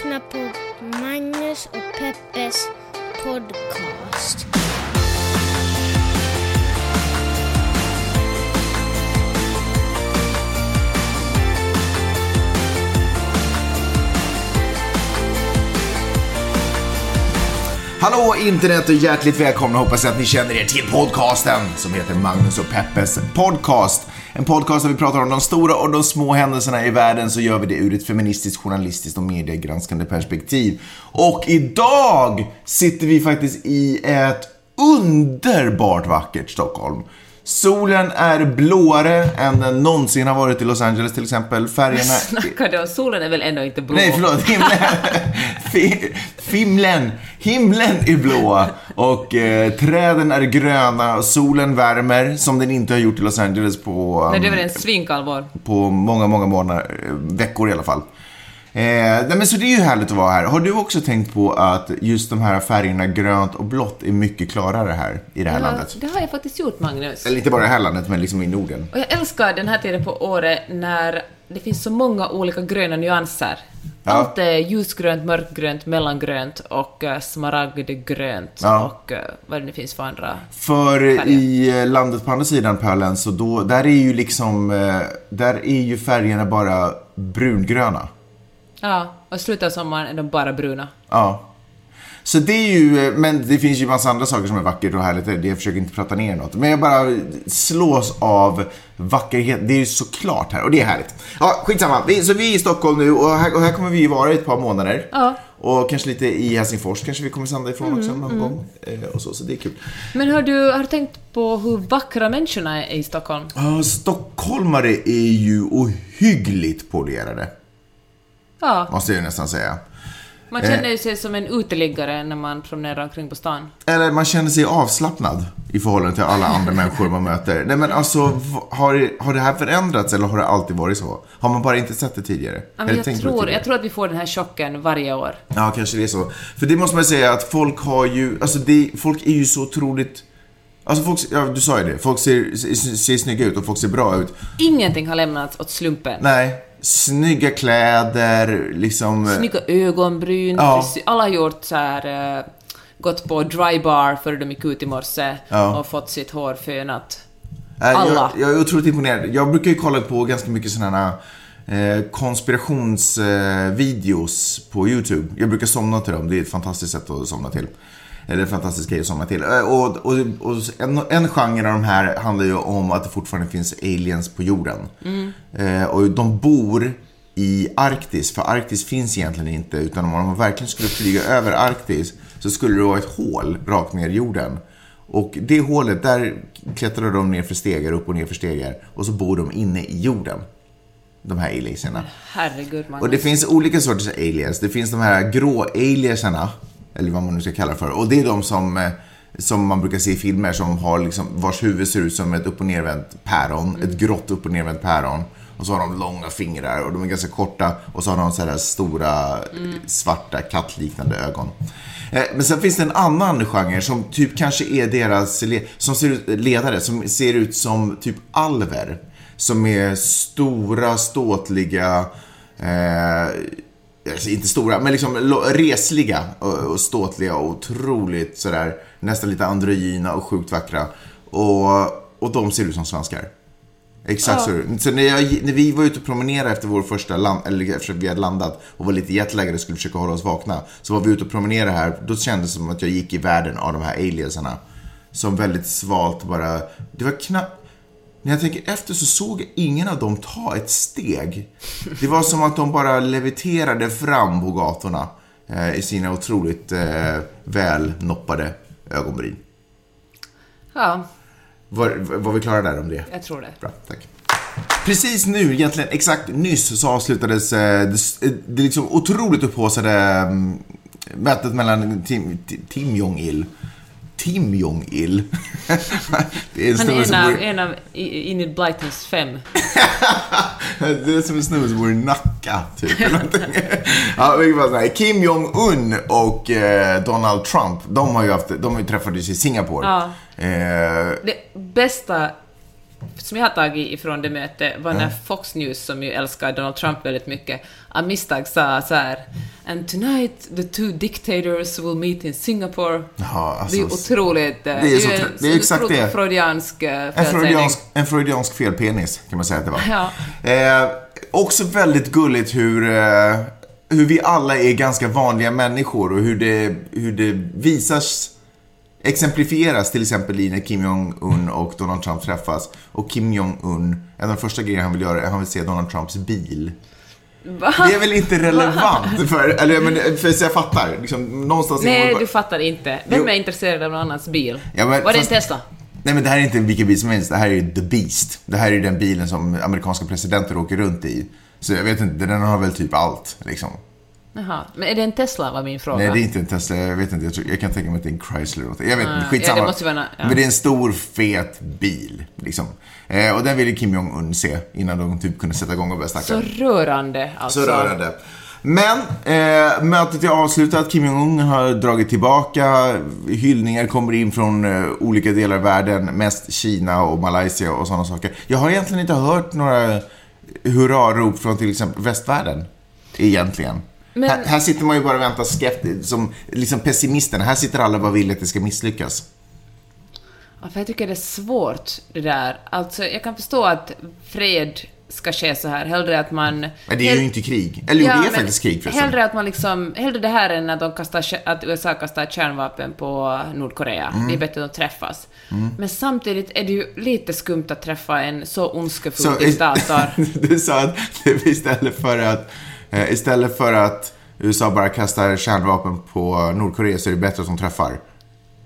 lyssnar på Magnus och Peppes podcast. Hallå internet och hjärtligt välkomna hoppas jag att ni känner er till podcasten som heter Magnus och Peppes podcast. En podcast där vi pratar om de stora och de små händelserna i världen så gör vi det ur ett feministiskt, journalistiskt och mediegranskande perspektiv. Och idag sitter vi faktiskt i ett underbart vackert Stockholm. Solen är blåare än den någonsin har varit i Los Angeles till exempel. Färgerna... Snackar du om? Solen är väl ändå inte blå? Nej, förlåt. Himlen. Himlen. Himlen är blå. Och eh, träden är gröna. Solen värmer som den inte har gjort i Los Angeles på, Nej, det um, väl en svinkall vår. på många, många månader, veckor i alla fall. Eh, nej, men så det är ju härligt att vara här. Har du också tänkt på att just de här färgerna grönt och blått är mycket klarare här i det här landet? det har jag faktiskt gjort, Magnus. Eller inte bara i det här landet, men liksom i Norden. Och jag älskar den här tiden på året när det finns så många olika gröna nyanser. Ja. Allt är ljusgrönt, mörkgrönt, mellangrönt och uh, smaragdgrönt Ja. och uh, vad det nu finns för andra. För Färger. i eh, landet på andra sidan pölen, så då, där är ju liksom, eh, där är ju färgerna bara brungröna. Ja, och slutet av sommaren är de bara bruna. Ja. Så det är ju, eh, men det finns ju massa andra saker som är vackert och härligt. Jag försöker inte prata ner något. Men jag bara slås av vackerhet. Det är ju såklart här och det är härligt. Ja, skitsamma. Vi, så vi är i Stockholm nu och här, och här kommer vi ju vara i ett par månader. Ja. Och kanske lite i Helsingfors kanske vi kommer sända ifrån också någon gång. Eh, och så, så det är kul. Men har du, har du tänkt på hur vackra människorna är i Stockholm? Ja, stockholmare är ju ohyggligt polerade, Ja, måste jag nästan säga. man känner ju sig som en uteliggare när man promenerar omkring på stan. Eller man känner sig avslappnad i förhållande till alla andra människor man möter. Nej men alltså, har, har det här förändrats eller har det alltid varit så? Har man bara inte sett det tidigare? Ja, jag, tror, tidigare? jag tror att vi får den här chocken varje år. Ja, kanske det är så. För det måste man säga att folk har ju, alltså det, folk är ju så otroligt Alltså folk, ja du sa ju det, folk ser, ser, ser snygga ut och folk ser bra ut. Ingenting har lämnats åt slumpen. Nej, snygga kläder, liksom... Snygga ögonbryn, Ja. Alla har gjort så här, eh, gått på dry bar före de gick ut i morse Ja. och fått sitt hår fönat. Nej, Alla. Jag, jag är otroligt imponerad. Jag brukar ju kolla på ganska mycket sådana här eh, konspirationsvideos på YouTube. Jag brukar somna till dem. Det är ett fantastiskt sätt att somna till. Eller en fantastisk grej att somna till. Eh, Och, och, och en, en genre av de här handlar ju om att det fortfarande finns aliens på jorden. Eh, och de bor i Arktis, för Arktis finns egentligen inte. Utan om man verkligen skulle flyga över Arktis så skulle det vara ett hål rakt ner i jorden. Och det hålet, där klättrar de ner för stegar, upp och ner för stegar. Och så bor de inne i jorden. De här aliensarna. Herregud, Magnus. Och det finns olika sorters aliens. Det finns de här grå aliensarna, eller vad man nu ska kalla det för. Och det är de som, eh, som man brukar se i filmer som har liksom, vars huvud ser ut som ett upp och nervänt päron. Ett grått upp och nervänt päron. Och så har de långa fingrar och de är ganska korta. Och så har de så här stora eh, svarta kattliknande ögon. Eh, Men sen finns det en annan genre som typ kanske är deras som ser ut, ledare, som ser ut som typ alver. Som är stora, ståtliga, eh, alltså inte stora, men liksom resliga och, ståtliga och otroligt sådär, nästan lite androgyna och sjukt vackra. Och, och de ser ut som svenskar. Exakt så. Så när, jag, när vi var ute och promenerade efter vår första land, eller efter vi hade landat och var lite jetlaggade och skulle försöka hålla oss vakna. Så var vi ute och promenerade här, då kändes det som att jag gick i världen av de här aliensarna. Som väldigt svalt bara, det var knappt, när jag tänker efter så såg jag ingen av dem ta ett steg. Det var som att de bara leviterade fram på gatorna eh, i sina otroligt eh, välnoppade ögonbryn. Ja, Var, var vi klara där om det? jag tror det. Bra, tack. Precis nu, egentligen exakt nyss, så avslutades eh, det, det liksom otroligt upphaussade mm, mötet mellan Tim, Tim Jong-Il. Tim Jong-Il. det är en Han är en av, bor, en av Enid Blytons fem. det är som en snubbe som bor i Nacka, typ. eller ja. Kim Jong-Un och eh, Donald Trump, de har ju haft, de träffats i Singapore. Ja. Eh, Det bästa som jag har tagit ifrån det mötet var när Fox News, som ju älskar Donald Trump väldigt mycket, av misstag sa så här And tonight the two dictators will meet in Singapore. Ja, alltså, det är otroligt... det är så ju tr- en det är exakt det. freudiansk eh, En freudiansk, en freudiansk felpenis, kan man säga att det var. Ja. Eh, också väldigt gulligt hur, eh, hur vi alla är ganska vanliga människor och hur det, hur det visas, exemplifieras till exempel i när Kim Jong-Un och Donald Trump träffas. Och Kim Jong-Un, en av de första grejerna han vill göra är att han vill se Donald Trumps bil. Va? Det är väl inte relevant för, eller men, för så jag fattar, liksom, någonstans Nej, du fattar inte. Vem Jo. är intresserad av någon annans bil? Ja, men var det en Tesla? Nej men det här är inte vilken bil som helst, det här är The Beast. Det här är den bilen som amerikanska presidenter åker runt i. Så jag vet inte, den har väl typ allt liksom. Jaha, men är det en Tesla var min fråga. Nej, det är inte en Tesla, jag vet inte, jag, tror, jag kan tänka mig att det är en Chrysler. Jag vet Ah, inte, skitsamma. ja, vara ja. Men det är en stor, fet bil, liksom. Eh, och den ville Kim Jong-Un se innan de typ kunde sätta igång och börja snacka. Så rörande alltså. Så rörande. Men eh, mötet är avslutat, Kim Jong-Un har dragit tillbaka, hyllningar kommer in från eh, olika delar av världen, mest Kina och Malaysia och sådana saker. Jag har egentligen inte hört några hurrarop från till exempel västvärlden, egentligen. Men- Här, här sitter man ju bara och väntar skeptiskt, som liksom pessimisterna. Här sitter alla och bara vill att det ska misslyckas. Ja, för jag tycker det är svårt det där. Alltså, jag kan förstå att fred ska ske så här. Hellre att man... Men det är ju inte krig. Eller jo, det är faktiskt krig förresten. Hellre att man liksom... Hellre det här än att, de kastar, att USA kastar kärnvapen på Nordkorea. Mm. Det är bättre att de träffas. Men samtidigt är det ju lite skumt att träffa en så ondskefull diktator. du sa att det- istället för att, eh, istället för att USA bara kastar kärnvapen på Nordkorea så är det bättre att de träffar.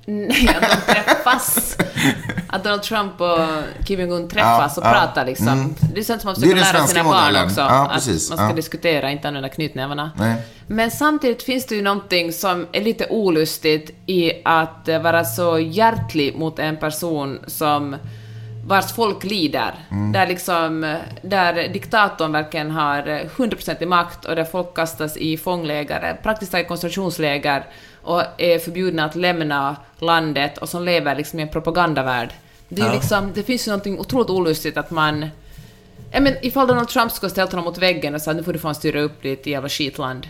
Nej, att de träffas. Att Donald Trump och Kim Jong-Un träffas Ja, och ja, pratar liksom. mm. Det är sånt som man försöker lära sina barn modellen. också. Ja, att precis. man ska diskutera, inte använda knytnävarna. Nej. Men samtidigt finns det ju någonting som är lite olustigt i att vara så hjärtlig mot en person som vars folk lider. Mm. Där, liksom, där diktatorn verkligen har eh, 100% i makt och där folk kastas i fångläger, praktiskt taget koncentrationsläger och är förbjudna att lämna landet och som lever liksom i en propagandavärld. Det, är Ja. liksom, det finns ju någonting otroligt olustigt att man... Ja, men ifall Donald Trump skulle ställt honom mot väggen och sagt nu får du fan styra upp ditt jävla skitland.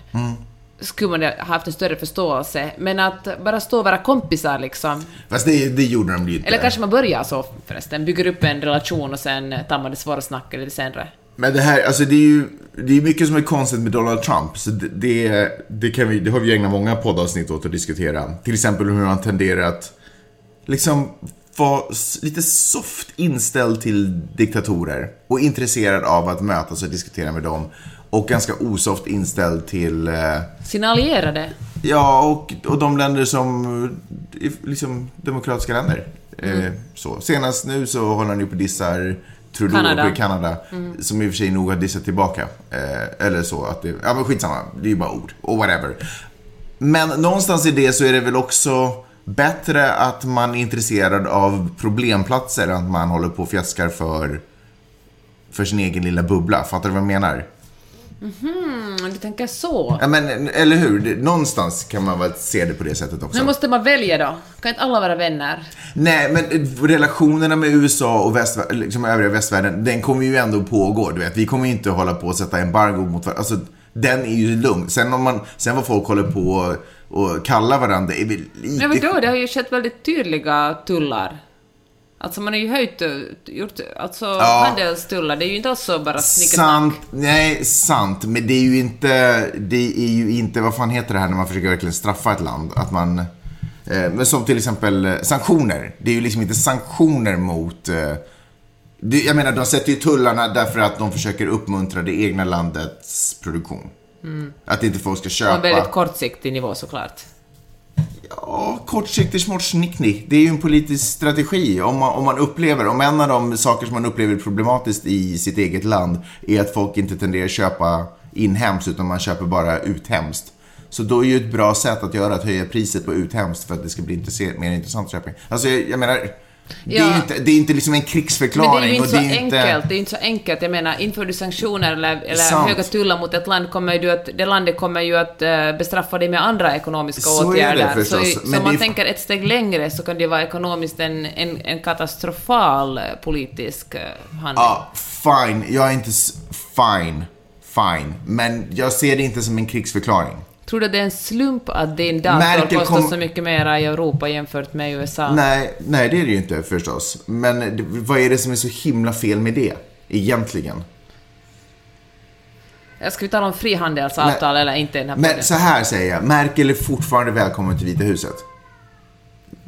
Skulle man ha haft en större förståelse. Men att bara stå och vara kompisar liksom. Fast det, det gjorde de ju inte. Eller kanske man börjar så förresten, bygger upp en relation och sen tar man det svåra snacket lite senare. Men det här, alltså det är ju det är mycket som är konstigt med Donald Trump. Så det, det, det, kan vi, det har vi ägnat många poddavsnitt åt att diskutera. Till exempel hur han tenderar att liksom vara lite soft inställd till diktatorer. Och intresserad av att mötas och diskutera med dem. Och ganska osoft inställd till eh, Sina allierade. Ja, och, och de länder som liksom demokratiska länder. Mm. Eh, så. Senast nu så håller han ju på dissar Trudeau Kanada. Mm. i Kanada. Som i och för sig nog har dissat tillbaka. Eh, eller så att det, ja men skitsamma, det är ju bara ord. Och whatever. Men någonstans i det så är det väl också bättre att man är intresserad av problemplatser än att man håller på och fjäskar för, för sin egen lilla bubbla. Fattar du vad jag menar? Mm, du tänker så. Ja, men, eller hur? Någonstans kan man väl se det på det sättet också. Men måste man välja då? Kan inte alla vara vänner? Nej, men eh, relationerna med USA och västvär- liksom övriga västvärlden, den kommer ju ändå pågå. Du vet, vi kommer ju inte hålla på att sätta embargo mot varandra. Alltså, den är ju lugn. Sen, om man, sen vad folk håller på och, och kallar varandra är väl lite... Men vadå, det har ju skett väldigt tydliga tullar. Alltså man har ju höjt, eh, gjort, alltså Ja. handelstullar, det är ju inte alls så bara snickesnack. Sant, nej, sant. Men det är ju inte, det är ju inte, vad fan heter det här när man försöker verkligen straffa ett land? Att man, eh, men som till exempel eh, sanktioner. Det är ju liksom inte sanktioner mot, eh, jag menar de sätter ju tullarna därför att de försöker uppmuntra det egna landets produktion. Att inte folk ska På köpa. en väldigt kortsiktig nivå såklart. Ja, kortsiktig snickning. Det är ju en politisk strategi. Om man, om man upplever, om en av de saker som man upplever problematiskt i sitt eget land är att folk inte tenderar att köpa inhemskt utan man köper bara uthemskt. Så då är ju ett bra sätt att göra att höja priset på uthemskt för att det ska bli mer intressant att köpa. Alltså jag, jag menar, det är Ja. ju inte, det är inte liksom en krigsförklaring. Men det är ju inte så det är inte... enkelt. Det är inte så enkelt. Jag menar, inför du sanktioner eller, eller Sant. höga tullar mot ett land, kommer du att, det landet kommer ju att eh, bestraffa dig med andra ekonomiska Så är det åtgärder. förstås. Så, så om man är- tänker ett steg längre så kan det vara ekonomiskt en, en, en katastrofal eh, politisk eh, handling. Ja, fine. Jag är inte... Fine. Fine. Men jag ser det inte som en krigsförklaring. Tror du det är en slump att din dator Merkel kostar kom- så mycket mer i Europa jämfört med USA? Nej, nej, det är det ju inte förstås. Men vad är det som är så himla fel med det? Egentligen. Ska vi tala om frihandelsavtal eller inte den här podden? Men så här säger jag, Merkel är fortfarande välkommen till Vita huset.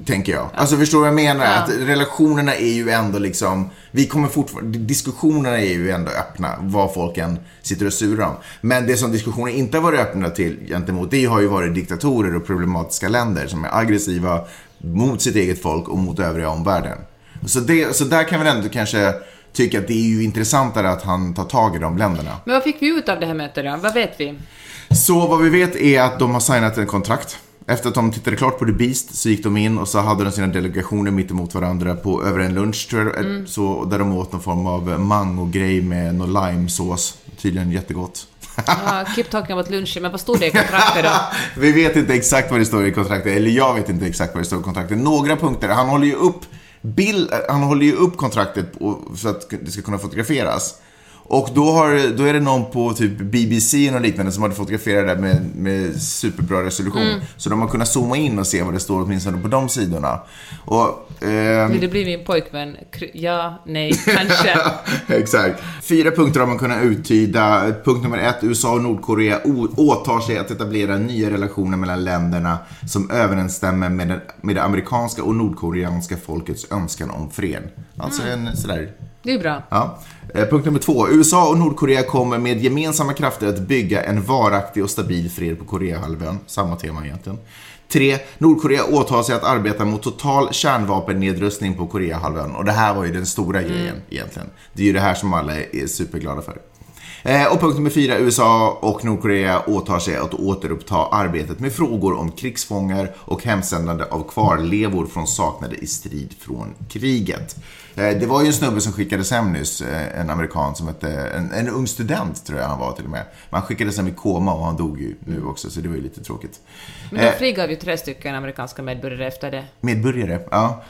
Tänker jag. Alltså förstår du vad jag menar? Ja. Att relationerna är ju ändå liksom, vi kommer fortfarande, diskussionerna är ju ändå öppna, vad folk än sitter och surar om. Men det som diskussionen inte har varit öppna till gentemot, det har ju varit diktatorer och problematiska länder som är aggressiva mot sitt eget folk och mot övriga omvärlden. Så, det, så där kan vi ändå kanske tycka att det är ju intressantare att han tar tag i de länderna. Men vad fick vi ut av det här mötet då? Vad vet vi? Så vad vi vet är att de har signat en kontrakt. Efter att de tittade klart på The Beast så gick de in och så hade de sina delegationer mitt emot varandra på, över en lunch tror jag, Mm. så, där de åt någon form av mango-grej med någon limesås. Tydligen jättegott. Ja, keep talking about lunchen, men vad stod det i kontraktet då? Vi vet inte exakt vad det står i kontraktet, eller jag vet inte exakt vad det står i kontraktet. Några punkter, han håller ju upp, bild, han håller ju upp kontraktet så att det ska kunna fotograferas. Och då, har, då är det någon på typ BBC och liknande som hade fotograferat det med, med superbra resolution. Så de har kunnat zooma in och se vad det står åtminstone på de sidorna. Och, ehm, Vill du bli min pojkvän? Ja, nej, kanske. Exakt. Fyra punkter har man kunnat uttyda. Punkt nummer ett, USA och Nordkorea åtar sig att etablera nya relationer mellan länderna som överensstämmer med, den, med det amerikanska och nordkoreanska folkets önskan om fred. Alltså en sådär Det är bra. Ja. Eh, Punkt nummer två. USA och Nordkorea kommer med gemensamma krafter att bygga en varaktig och stabil fred på Koreahalvön. Samma tema egentligen. Tre. Nordkorea åtar sig att arbeta mot total kärnvapennedrustning på Koreahalvön. Och det här var ju den stora grejen egentligen. Det är ju det här som alla är superglada för. Eh, Och punkt nummer fyra. USA och Nordkorea åtar sig att återuppta arbetet med frågor om krigsfångar och hemsändande av kvarlevor från saknade i strid från kriget. Eh, Det var ju en snubbe som skickades hem nyss, eh, en amerikan som hette, en, en ung student tror jag han var till och med. Men han skickades hem i koma och han dog ju nu också, så det var ju lite tråkigt. Men de frigav ju tre stycken amerikanska medborgare efter det. Medborgare, ja.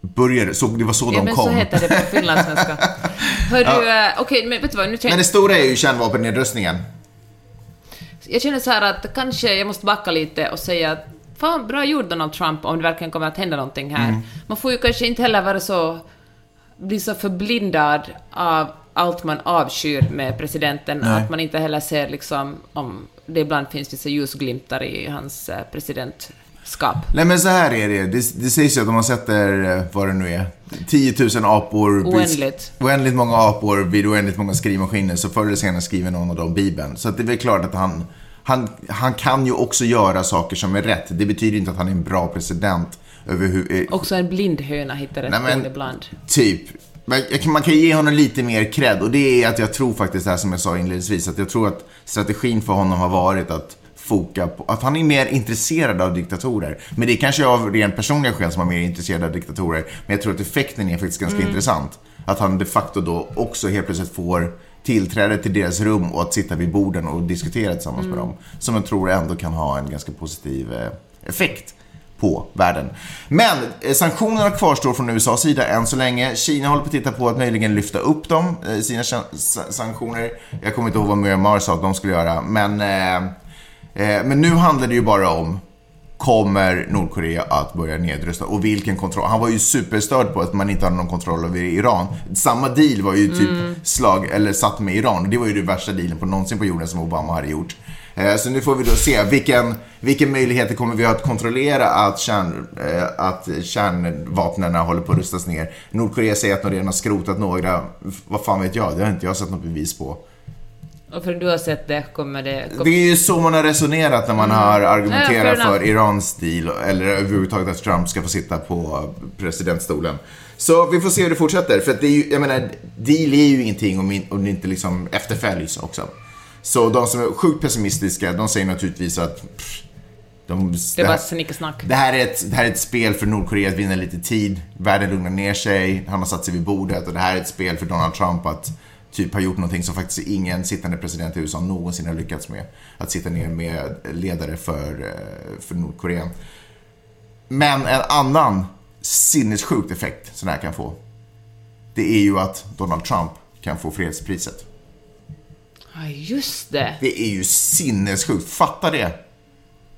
Medborgare, så det var så Ja, de men kom. så heter det på finlandssvenska. Hör du, eh, okej, men vet du vad, nu Men känner det stora är ju kärnvapennedrustningen. jag känner så här att kanske jag måste backa lite och säga att fan, bra gjort Donald Trump om det verkligen kommer att hända någonting här. Mm. Man får ju kanske inte heller vara så, bli så förblindad av allt man avskyr med presidenten, Nej. att man inte heller ser liksom om det ibland finns vissa ljusglimtar i hans eh, presidentskap. Nej men så här är det. Det, det sägs ju att om man sätter, eh, vad det nu är, 10 000 apor... Oändligt. Oändligt många apor vid oändligt många skrivmaskiner så förr eller senare skriver någon av dem Bibeln. Så att det är väl klart att han, han, han kan ju också göra saker som är rätt. Det betyder inte att han är en bra president överhuvud... Också en blind höna hittar rätt Nej, men- ibland. Typ. Man kan ge honom lite mer cred och det är att jag tror faktiskt det här som jag sa inledningsvis, att jag tror att strategin för honom har varit att foka på, att han är mer intresserad av diktatorer. Men det är kanske av rent personliga skäl som han är mer intresserad av diktatorer. Men jag tror att effekten är faktiskt ganska intressant. Att han de facto då också helt plötsligt får tillträde till deras rum och att sitta vid borden och diskutera tillsammans med dem. Som jag tror ändå kan ha en ganska positiv eh, effekt på världen. Men eh, sanktionerna kvarstår från USAs sida än så länge. Kina håller på att titta på att möjligen lyfta upp dem, eh, sina san- sa- sanktioner. Jag kommer inte ihåg vad Myanmar sa att de skulle göra, men, eh, men nu handlar det ju bara om Kommer Nordkorea att börja nedrusta? Och vilken kontroll? Han var ju superstörd på att man inte hade någon kontroll över Iran. Samma deal var ju typ slag, eller satt med Iran. Det var ju det värsta dealen på någonsin på jorden som Obama hade gjort. Eh, Så nu får vi då se vilken, vilken möjligheter kommer vi ha att kontrollera att, kärn, eh, att kärnvapnen håller på att rustas ner. Nordkorea säger att de redan har skrotat några. Vad fan vet jag? Det har inte jag sett något bevis på. Och för att du har sett det kommer det... Det är ju så man har resonerat när man har Ja, fair argumenterat enough. för Irans stil eller överhuvudtaget att Trump ska få sitta på presidentstolen. Så vi får se hur det fortsätter. För att det är ju, jag menar, deal är ju ingenting om, om det inte liksom efterföljs också. Så de som är sjukt pessimistiska, de säger naturligtvis att pff, De, Det bara här- det här, är ett, det här är ett spel för Nordkorea att vinna lite tid. Världen lugnar ner sig, han har satt sig vid bordet och det här är ett spel för Donald Trump att typ ha gjort någonting som faktiskt ingen sittande president i USA någonsin har lyckats med. Att sitta ner med ledare för, eh, för Nordkorea. Men en annan sinnessjukt effekt som det här kan få, det är ju att Donald Trump kan få fredspriset. Ja, just det. Det är ju sinnessjukt. Fatta det.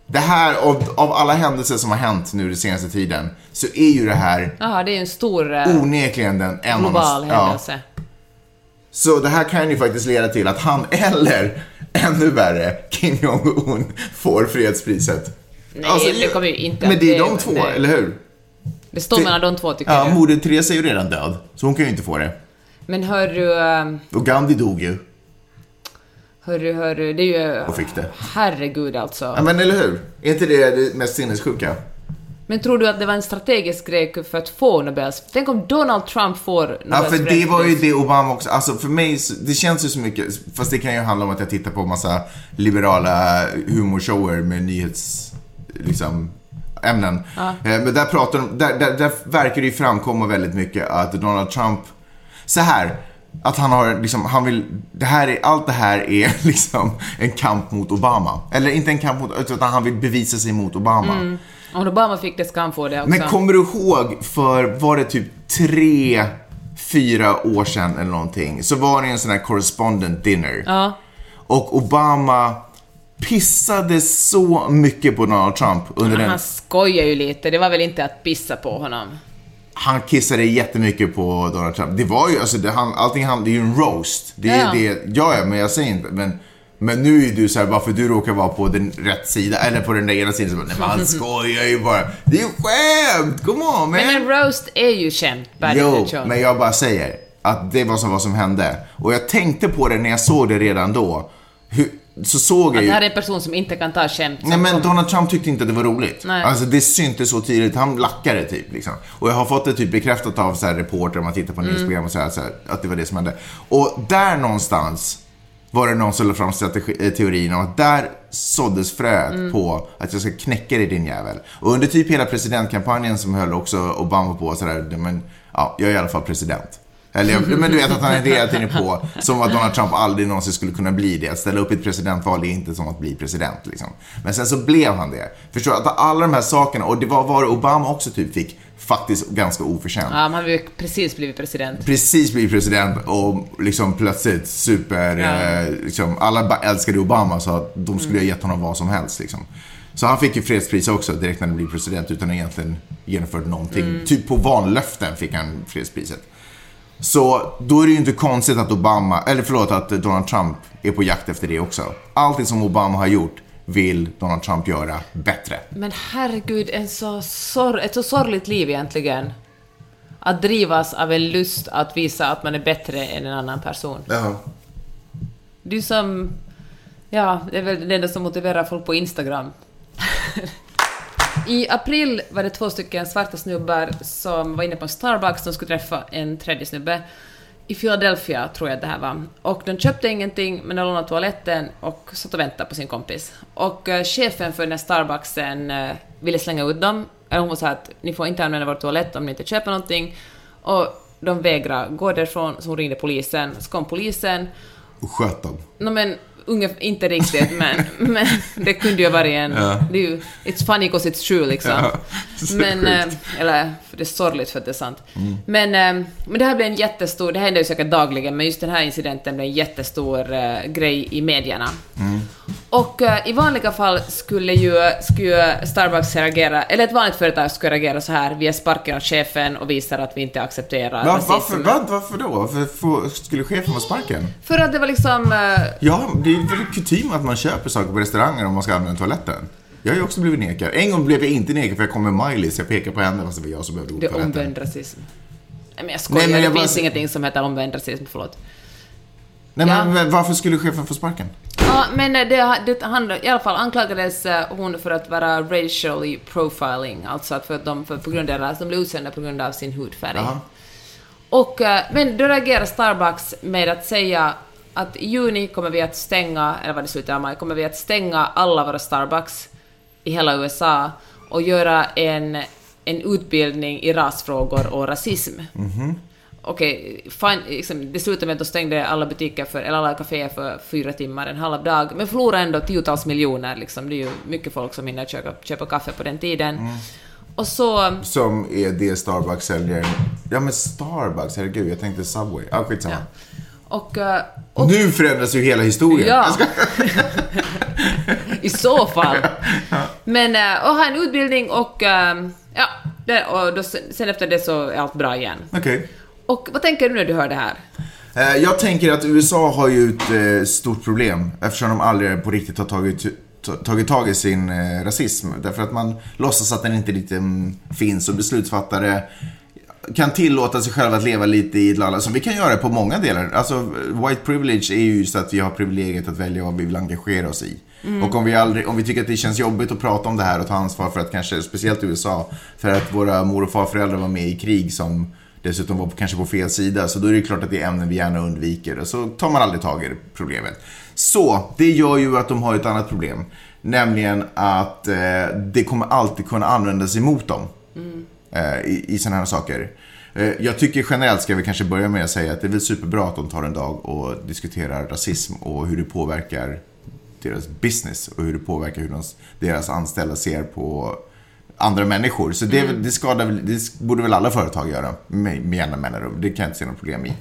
Det här, av, av alla händelser som har hänt nu den senaste tiden, så är ju det här Jaha, det är en stor eh, onekligen den en av de- global ja. Så det här kan ju faktiskt leda till att han, eller ännu värre, Kim Jong-Un får fredspriset. Nej, det kommer ju inte Men det är de två, nej. eller hur? Det står mellan de två, tycker Ja, jag. Moder Teresa är ju redan död, så hon kan ju inte få det. Men hör du, eh, Och Gandhi dog ju hör du, hör du, det är ju... och fick det. Herregud alltså. Ja, men eller hur? Är inte det det mest sinnessjuka? Men tror du att det var en strategisk grej för att få Nobels... Tänk om Donald Trump får Nobels Ja, för det var ju det Obama också, alltså för mig, det känns ju så mycket, fast det kan ju handla om att jag tittar på massa liberala humorshower med nyhets, liksom, ämnen. Eh, Men där pratar de, där, där, där verkar det ju framkomma väldigt mycket att Donald Trump, så här, att han har liksom, han vill, det här är, allt det här är liksom en kamp mot Obama. Eller inte en kamp mot, utan han vill bevisa sig mot Obama. Om Obama fick det ska han få det också. Men kommer du ihåg för, var det typ tre, fyra år sedan eller någonting, så var det en sån här correspondent dinner. Ja. Och Obama pissade så mycket på Donald Trump under den. Han skojar ju lite, det var väl inte att pissa på honom? Han kissade jättemycket på Donald Trump. Det var ju, alltså, det, han, allting han, det är ju en roast. Det Ja. det, ja, ja, men jag säger inte, men men nu är du så här, bara för du råkar vara på den rätt sida, eller på den där ena sidan, så bara, nej men han skojar ju bara. Det är ju skämt! Come on man! Men en roast är ju per Jo, men jag bara säger att det var som vad som hände. Och jag tänkte på det när jag såg det redan då. Hur, så såg jag Att ju... det här är en person som inte kan ta skämt. Nej som men kommer- Donald Trump tyckte inte att det var roligt. Nej. Alltså det syntes så tydligt. Han lackade typ liksom. Och jag har fått det typ bekräftat av så här reporter om man tittar på nyhetsprogram och så här, så här, att det var det som hände. Och där någonstans var det någon som lade fram strategi, eh, teorin om att där såddes fröet på att jag ska knäcka dig din jävel. Och under typ hela presidentkampanjen som höll också Obama på sådär, men ja, jag är i alla fall president. Eller jag, men du vet att han är hela tiden på som att Donald Trump aldrig någonsin skulle kunna bli det. Att ställa upp i ett presidentval är inte som att bli president liksom. Men sen så blev han det. Förstår du? Att alla de här sakerna, och det var vad Obama också typ fick, faktiskt ganska oförtjänt. Ja, man har precis blivit president. Precis blivit president och liksom plötsligt super, Ja. eh, liksom, alla älskade Obama så att de skulle ha gett honom vad som helst liksom. Så han fick ju fredspris också direkt när han blev president utan att egentligen genomfört någonting. Typ på vanlöften fick han fredspriset. Så då är det ju inte konstigt att Obama, eller förlåt, att Donald Trump är på jakt efter det också. Allting som Obama har gjort vill Donald Trump göra bättre. Men herregud, en så sor- ett så sorgligt liv egentligen. Att drivas av en lust att visa att man är bättre än en annan person. Ja. Är som... Ja, det är väl det enda som motiverar folk på Instagram. I april var det två stycken svarta snubbar som var inne på en Starbucks, de skulle träffa en tredje snubbe. I Philadelphia tror jag det här var. Och de köpte ingenting, men de lånade toaletten och satt och väntade på sin kompis. Och eh, chefen för den här Starbucksen eh, ville slänga ut dem. Eller hon sa att ni får inte använda vår toalett om ni inte köper någonting. Och de vägrade gå därifrån, så hon ringde polisen. Så kom polisen. Och sköt dem. No, men ungefär, inte riktigt, men, men det kunde ju varit en... Det är ju, it's funny because it's true liksom. Ja, men, eh, eller, det är sorgligt för att det är sant. Men, eh, men det här blev en jättestor, det händer ju säkert dagligen, men just den här incidenten blev en jättestor eh, grej i medierna. Och eh, i vanliga fall skulle ju, skulle Starbucks reagera, eller ett vanligt företag skulle reagera så här, vi sparkar chefen och visar att vi inte accepterar Va, varför, va, varför då? Varför skulle chefen ha sparken? För att det var liksom... eh, Ja, det är väl kutym att man köper saker på restauranger om man ska använda toaletten. Jag har ju också blivit nekad. En gång blev jag inte nekad för jag kom med Miley så jag pekade på henne fast det var jag som behövde gå Det är omvänd rasism. Nej men jag skojar, Nej, men jag det bara finns ingenting som heter omvänd rasism, förlåt. Nej, men, Ja. men varför skulle chefen få sparken? Ja, men eh, det, det, han, i alla fall anklagades eh, hon för att vara racially profiling, alltså att för att de, för, på grund av, de blev utsända på grund av sin hudfärg. Jaha. Och, eh, men då reagerar Starbucks med att säga att i juni kommer vi att stänga, eller var det slutet av maj, kommer vi att stänga alla våra Starbucks i hela USA och göra en, en utbildning i rasfrågor och rasism. Okej, fine, liksom, det slutade med att de stängde alla butiker för, eller alla kaféer för fyra timmar, en halv dag, men förlorade ändå tiotals miljoner. Liksom. Det är ju mycket folk som hinner köpa, köpa kaffe på den tiden. Och så... Som är det Starbucks säljer. Ja men Starbucks, herregud, jag tänkte Subway. Ah, skitsamma. Och, eh, och Nu förändras ju hela historien. Ja. Ska- I så fall. Men äh, och ha en utbildning och ehm, ja, och då, sen efter det så är allt bra igen. Okej. Och vad tänker du när du hör det här? Eh, Jag tänker att USA har ju ett eh, stort problem eftersom de aldrig på riktigt har tagit, ta- tagit tag i sin eh, rasism. Därför att man låtsas att den inte riktigt mm, finns och beslutsfattare kan tillåta sig själva att leva lite i ett land, som vi kan göra på många delar. Alltså, white privilege är ju just att vi har privilegiet att välja vad vi vill engagera oss i. Och om vi, aldrig, om vi tycker att det känns jobbigt att prata om det här och ta ansvar för att kanske, speciellt USA, för att våra mor och farföräldrar var med i krig som dessutom var kanske på fel sida, så då är det klart att det är ämnen vi gärna undviker och så tar man aldrig tag i problemet. Så, det gör ju att de har ett annat problem. Nämligen att eh, det kommer alltid kunna användas emot dem eh, Eh, i, i sådana här saker. Eh, jag tycker generellt ska vi kanske börja med att säga att det är väl superbra att de tar en dag och diskuterar rasism och hur det påverkar deras business och hur det påverkar hur de, deras anställda ser på andra människor. Så det, väl- det, skadar, det borde väl alla företag göra med, med jämna mellanrum. Det kan jag inte se något problem i.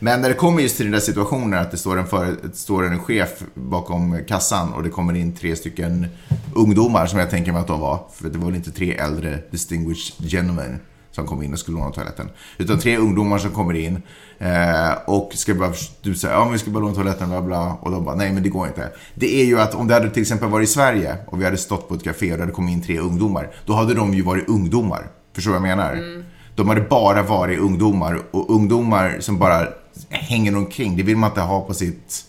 Men när det kommer just till den där situationen att det står en, för, står en chef bakom kassan och det kommer in tre stycken ungdomar som jag tänker mig att de var. För det var väl inte tre äldre distinguished gentlemen som kom in och skulle låna toaletten. Utan tre ungdomar som kommer in eh, och ska bara, du säger ja men vi ska bara låna toaletten, bla bla. Och de bara, nej men det går inte. Det är ju att om det hade till exempel varit i Sverige och vi hade stått på ett café och det hade kommit in tre ungdomar, då hade de ju varit ungdomar. Förstår du vad jag menar? De hade bara varit ungdomar och ungdomar som bara hänger omkring, det vill man inte ha på sitt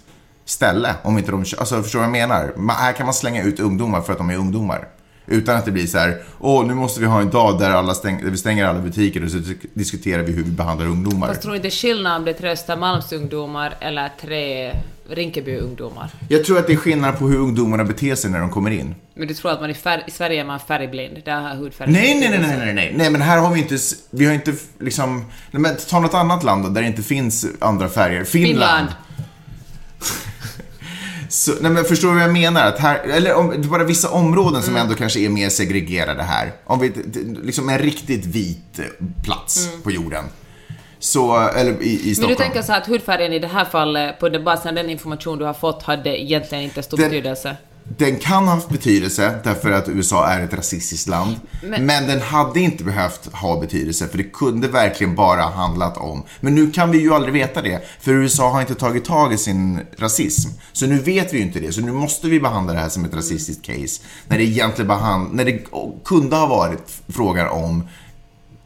ställe. Om inte de, alltså förstår du vad jag menar? Man, här kan man slänga ut ungdomar för att de är ungdomar. Utan att det blir så här, åh nu måste vi ha en dag där, alla stäng, där vi stänger alla butiker och så diskuterar vi hur vi behandlar ungdomar. Fast tror inte skillnad om det är tre Östermalmsungdomar eller tre Rinkeby-ungdomar? Jag tror att det är skillnad på hur ungdomarna beter sig när de kommer in. Men du tror att man i, i Sverige är man färgblind? Där har hudfärg Nej, nej, nej, nej, nej, nej, nej, men här har vi inte, vi har inte liksom, nej, men ta något annat land då, där det inte finns andra färger. Finland. Finland. Så, nej men förstår du vad jag menar? Att här, eller om, det är bara vissa områden som ändå kanske är mer segregerade här. Om vi, liksom en riktigt vit eh, plats på jorden. Så, eller i, i Men Stockholm. du tänker så här att hudfärgen i det här fallet, på den basen den information du har fått, hade egentligen inte stor betydelse? Den kan ha haft betydelse därför att USA är ett rasistiskt land. Men- Men, den hade inte behövt ha betydelse för det kunde verkligen bara ha handlat om. Men nu kan vi ju aldrig veta det för USA har inte tagit tag i sin rasism. Så nu vet vi ju inte det. Så nu måste vi behandla det här som ett rasistiskt case. När det egentligen behand- när det kunde ha varit frågan om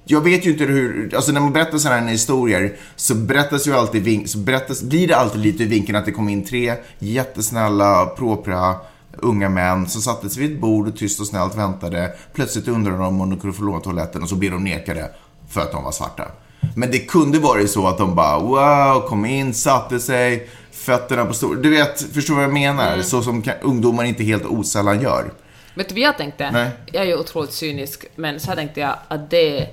jag vet ju inte hur, alltså när man berättar sådana här historier så berättas ju alltid, så berättas, blir det alltid lite i vinkeln att det kom in tre jättesnälla, propra unga män som satte sig vid ett bord och tyst och snällt väntade. Plötsligt undrade de om de kunde få låna toaletten och så blev de nekade för att de var svarta. Men det kunde varit så att de bara wow, kom in, satte sig, fötterna på stor... Du vet, förstår vad jag menar? Så som ungdomar inte helt osällan gör. Vet du vad jag tänkte? Nej. Jag är ju otroligt cynisk, men så här tänkte jag att det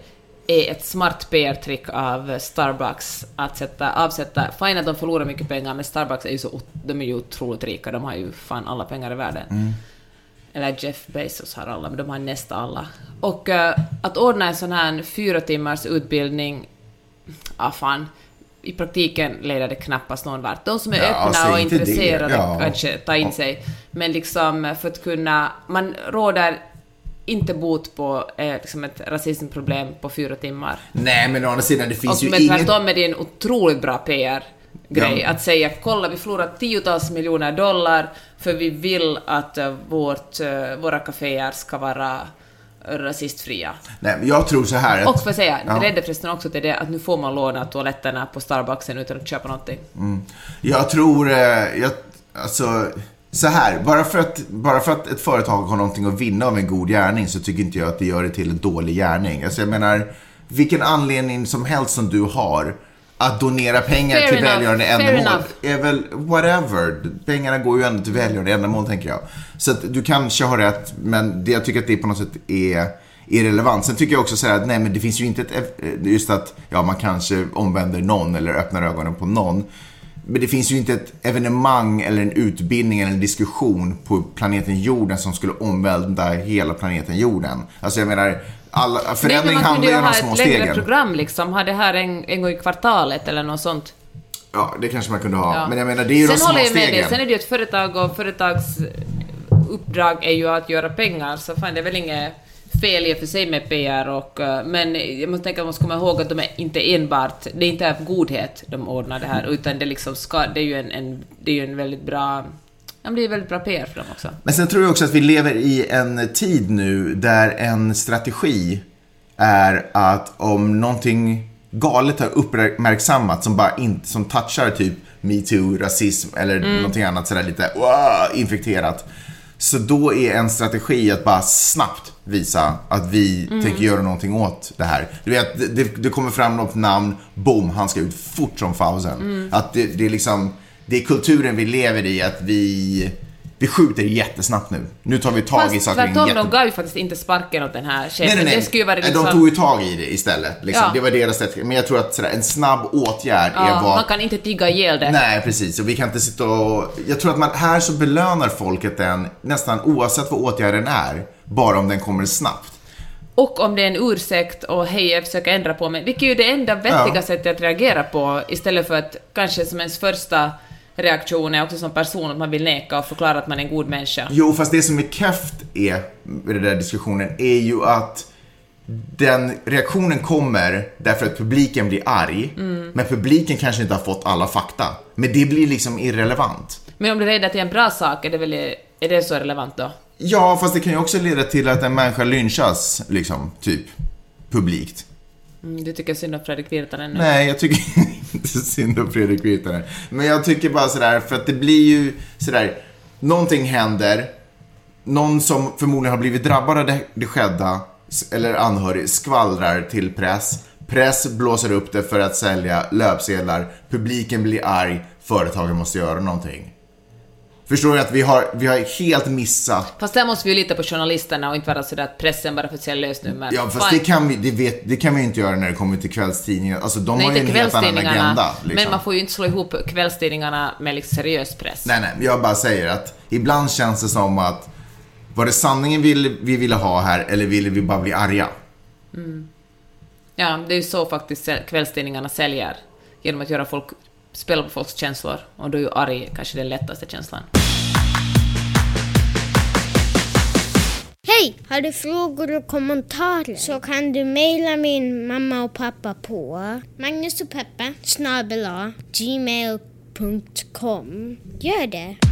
är ett smart PR-trick av Starbucks att sätta, avsätta... Fine att de förlorar mycket pengar, men Starbucks är ju så de är ju otroligt rika. De har ju fan alla pengar i världen. Eller Jeff Bezos har alla, men de har nästan alla. Och eh, att ordna en sån här fyra timmars utbildning, ah fan, i praktiken leder det knappast någon vart. De som är Ja, öppna säg och intresserade Ja. kanske ta in sig. Men liksom för att kunna... Man råder inte bot på eh, liksom ett rasismproblem på fyra timmar. Nej, men å andra sidan, det finns Och ju men ingen... tvärtom är det en otroligt bra PR-grej Ja. att säga kolla vi förlorar tiotals miljoner dollar för vi vill att eh, vårt, eh, våra kaféer ska vara rasistfria. Nej, men jag tror så här att... Och för att säga, Ja. det ledde förresten också till det att nu får man låna toaletterna på Starbucksen utan att köpa någonting. Jag tror, eh, jag, alltså, så här, bara för, att, bara för att ett företag har någonting att vinna av en god gärning så tycker inte jag att det gör det till en dålig gärning. Alltså jag menar, vilken anledning som helst som du har att donera pengar Fair till enough, välgörande ändamål är väl whatever. Pengarna går ju ändå till välgörande ändamål, tänker jag. Så att du kanske har rätt, men det, jag tycker att det på något sätt är irrelevant. Sen tycker jag också så här att nej, men det finns ju inte ett, just att ja, man kanske omvänder någon eller öppnar ögonen på någon. Men det finns ju inte ett evenemang eller en utbildning eller en diskussion på planeten jorden som skulle omvälda hela planeten jorden. Alltså jag menar, alla, förändring Nej, men man handlar kunde ju ju om ha de små ett längre stegen. program liksom, ha det här en, en gång i kvartalet eller något sånt. Ja, det kanske man kunde ha. Ja. Men jag menar, det är ju Sen de små håller jag med stegen. dig, sen är det ju ett företag och företags uppdrag är ju att göra pengar, så fan det är väl inget fel i och för sig med PR och, eh, men jag måste tänka att man ska komma ihåg att de är inte enbart, det är inte av godhet de ordnar det här, utan det liksom ska, det är ju en, en det är ju en väldigt bra, ja men det är väldigt bra PR för dem också. Men sen tror jag också att vi lever i en tid nu där en strategi är att om någonting galet har uppmärksammats som bara inte, som touchar typ metoo, rasism eller Mm. någonting annat sådär lite wow, infekterat. Så då är en strategi att bara snabbt visa att vi Mm. tänker göra någonting åt det här. Du vet, det- det, kommer fram något namn, boom, han ska ut fort som fausen. Mm. Att det, det är liksom, det är kulturen vi lever i, att vi, vi skjuter jättesnabbt nu. Nu tar vi tag i Fast saker och ting tvärtom, jätte... de gav ju faktiskt inte sparken åt den här chefen. Nej, nej, nej. Det ju vara liksom... De tog ju tag i det istället. Liksom. Ja. Det var deras sätt. Men jag tror att sådär, en snabb åtgärd ja, är vad... Man kan inte tigga ihjäl det. Nej, precis. Och vi kan inte sitta och... Jag tror att man, här så belönar folket den nästan oavsett vad åtgärden är. Bara om den kommer snabbt. Och om det är en ursäkt och hej, jag försöker ändra på mig, vilket är ju det enda vettiga Ja. sättet att reagera på, istället för att kanske som ens första reaktion är också som person att man vill neka och förklara att man är en god människa. Jo, fast det som är keft är, med den där diskussionen, är ju att den reaktionen kommer därför att publiken blir arg. Mm. Men publiken kanske inte har fått alla fakta. Men det blir liksom irrelevant. Men om det leder till en bra sak, är det, väl, är det så relevant då? Ja, fast det kan ju också leda till att en människa lynchas, liksom, typ, publikt. Mm, du tycker synd om Fredrik Virtanen nu? Nej, jag tycker inte synd om Fredrik Virtanen. Men jag tycker bara sådär, för att det blir ju sådär, någonting händer, någon som förmodligen har blivit drabbad av det, det skedda, eller anhörig, skvallrar till press. Press blåser upp det för att sälja löpsedlar, publiken blir arg, företagen måste göra någonting. Förstår du att vi har, vi har helt missat Fast där måste vi ju lita på journalisterna och inte vara sådär att pressen bara att sälja lösnummer. Ja, fast det kan, vi, det, vet, det kan vi inte göra när det kommer till kvällstidningar. Alltså de Nej, har ju en helt annan agenda. Liksom. men man får ju inte slå ihop kvällstidningarna med liksom seriös press. Nej, nej, jag bara säger att ibland känns det som att var det sanningen vi, vi ville ha här eller ville vi bara bli arga? Ja, det är ju så faktiskt kvällstidningarna säljer. Genom att göra folk, spela på folks känslor. Och då är ju arg kanske den lättaste känslan. Hej! Har du frågor och kommentarer så kan du mejla min mamma och pappa på Magnus gmail.com. Gör det!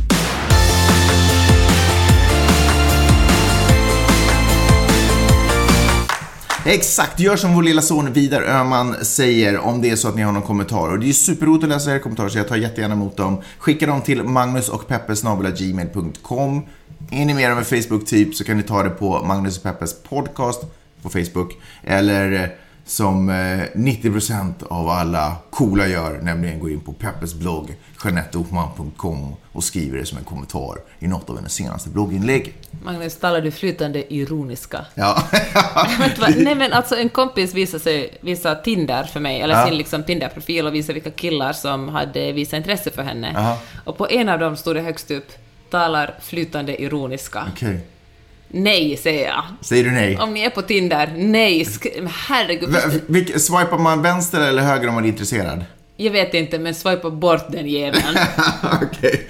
Exakt, gör som vår lilla son Vidar Öhman säger om det är så att ni har någon kommentar. Och det är superroligt att läsa era kommentarer så jag tar jättegärna emot dem. Skicka dem till magnusochpeppes.gmail.com Är ni med om en Facebook-typ så kan ni ta det på Magnus och Peppes podcast på Facebook. Eller som eh, 90% av alla coola gör, nämligen gå in på Peppes blogg, jeanetteohman.com och skriver det som en kommentar i något av hennes senaste blogginlägg. Magnus, talar du flytande ironiska? Ja. Nej men alltså en kompis visade, sig, visade Tinder för mig, eller Ja. sin liksom Tinder-profil och visade vilka killar som hade visat intresse för henne. Aha. Och på en av dem stod det högst upp talar flytande ironiska. Okej. Nej, säger jag. Säger du nej? Om ni är på Tinder, nej, sk- herregud. V- vilk- swipar man vänster eller höger om man är intresserad? Jag vet inte, men swipa bort den jäveln. Okej.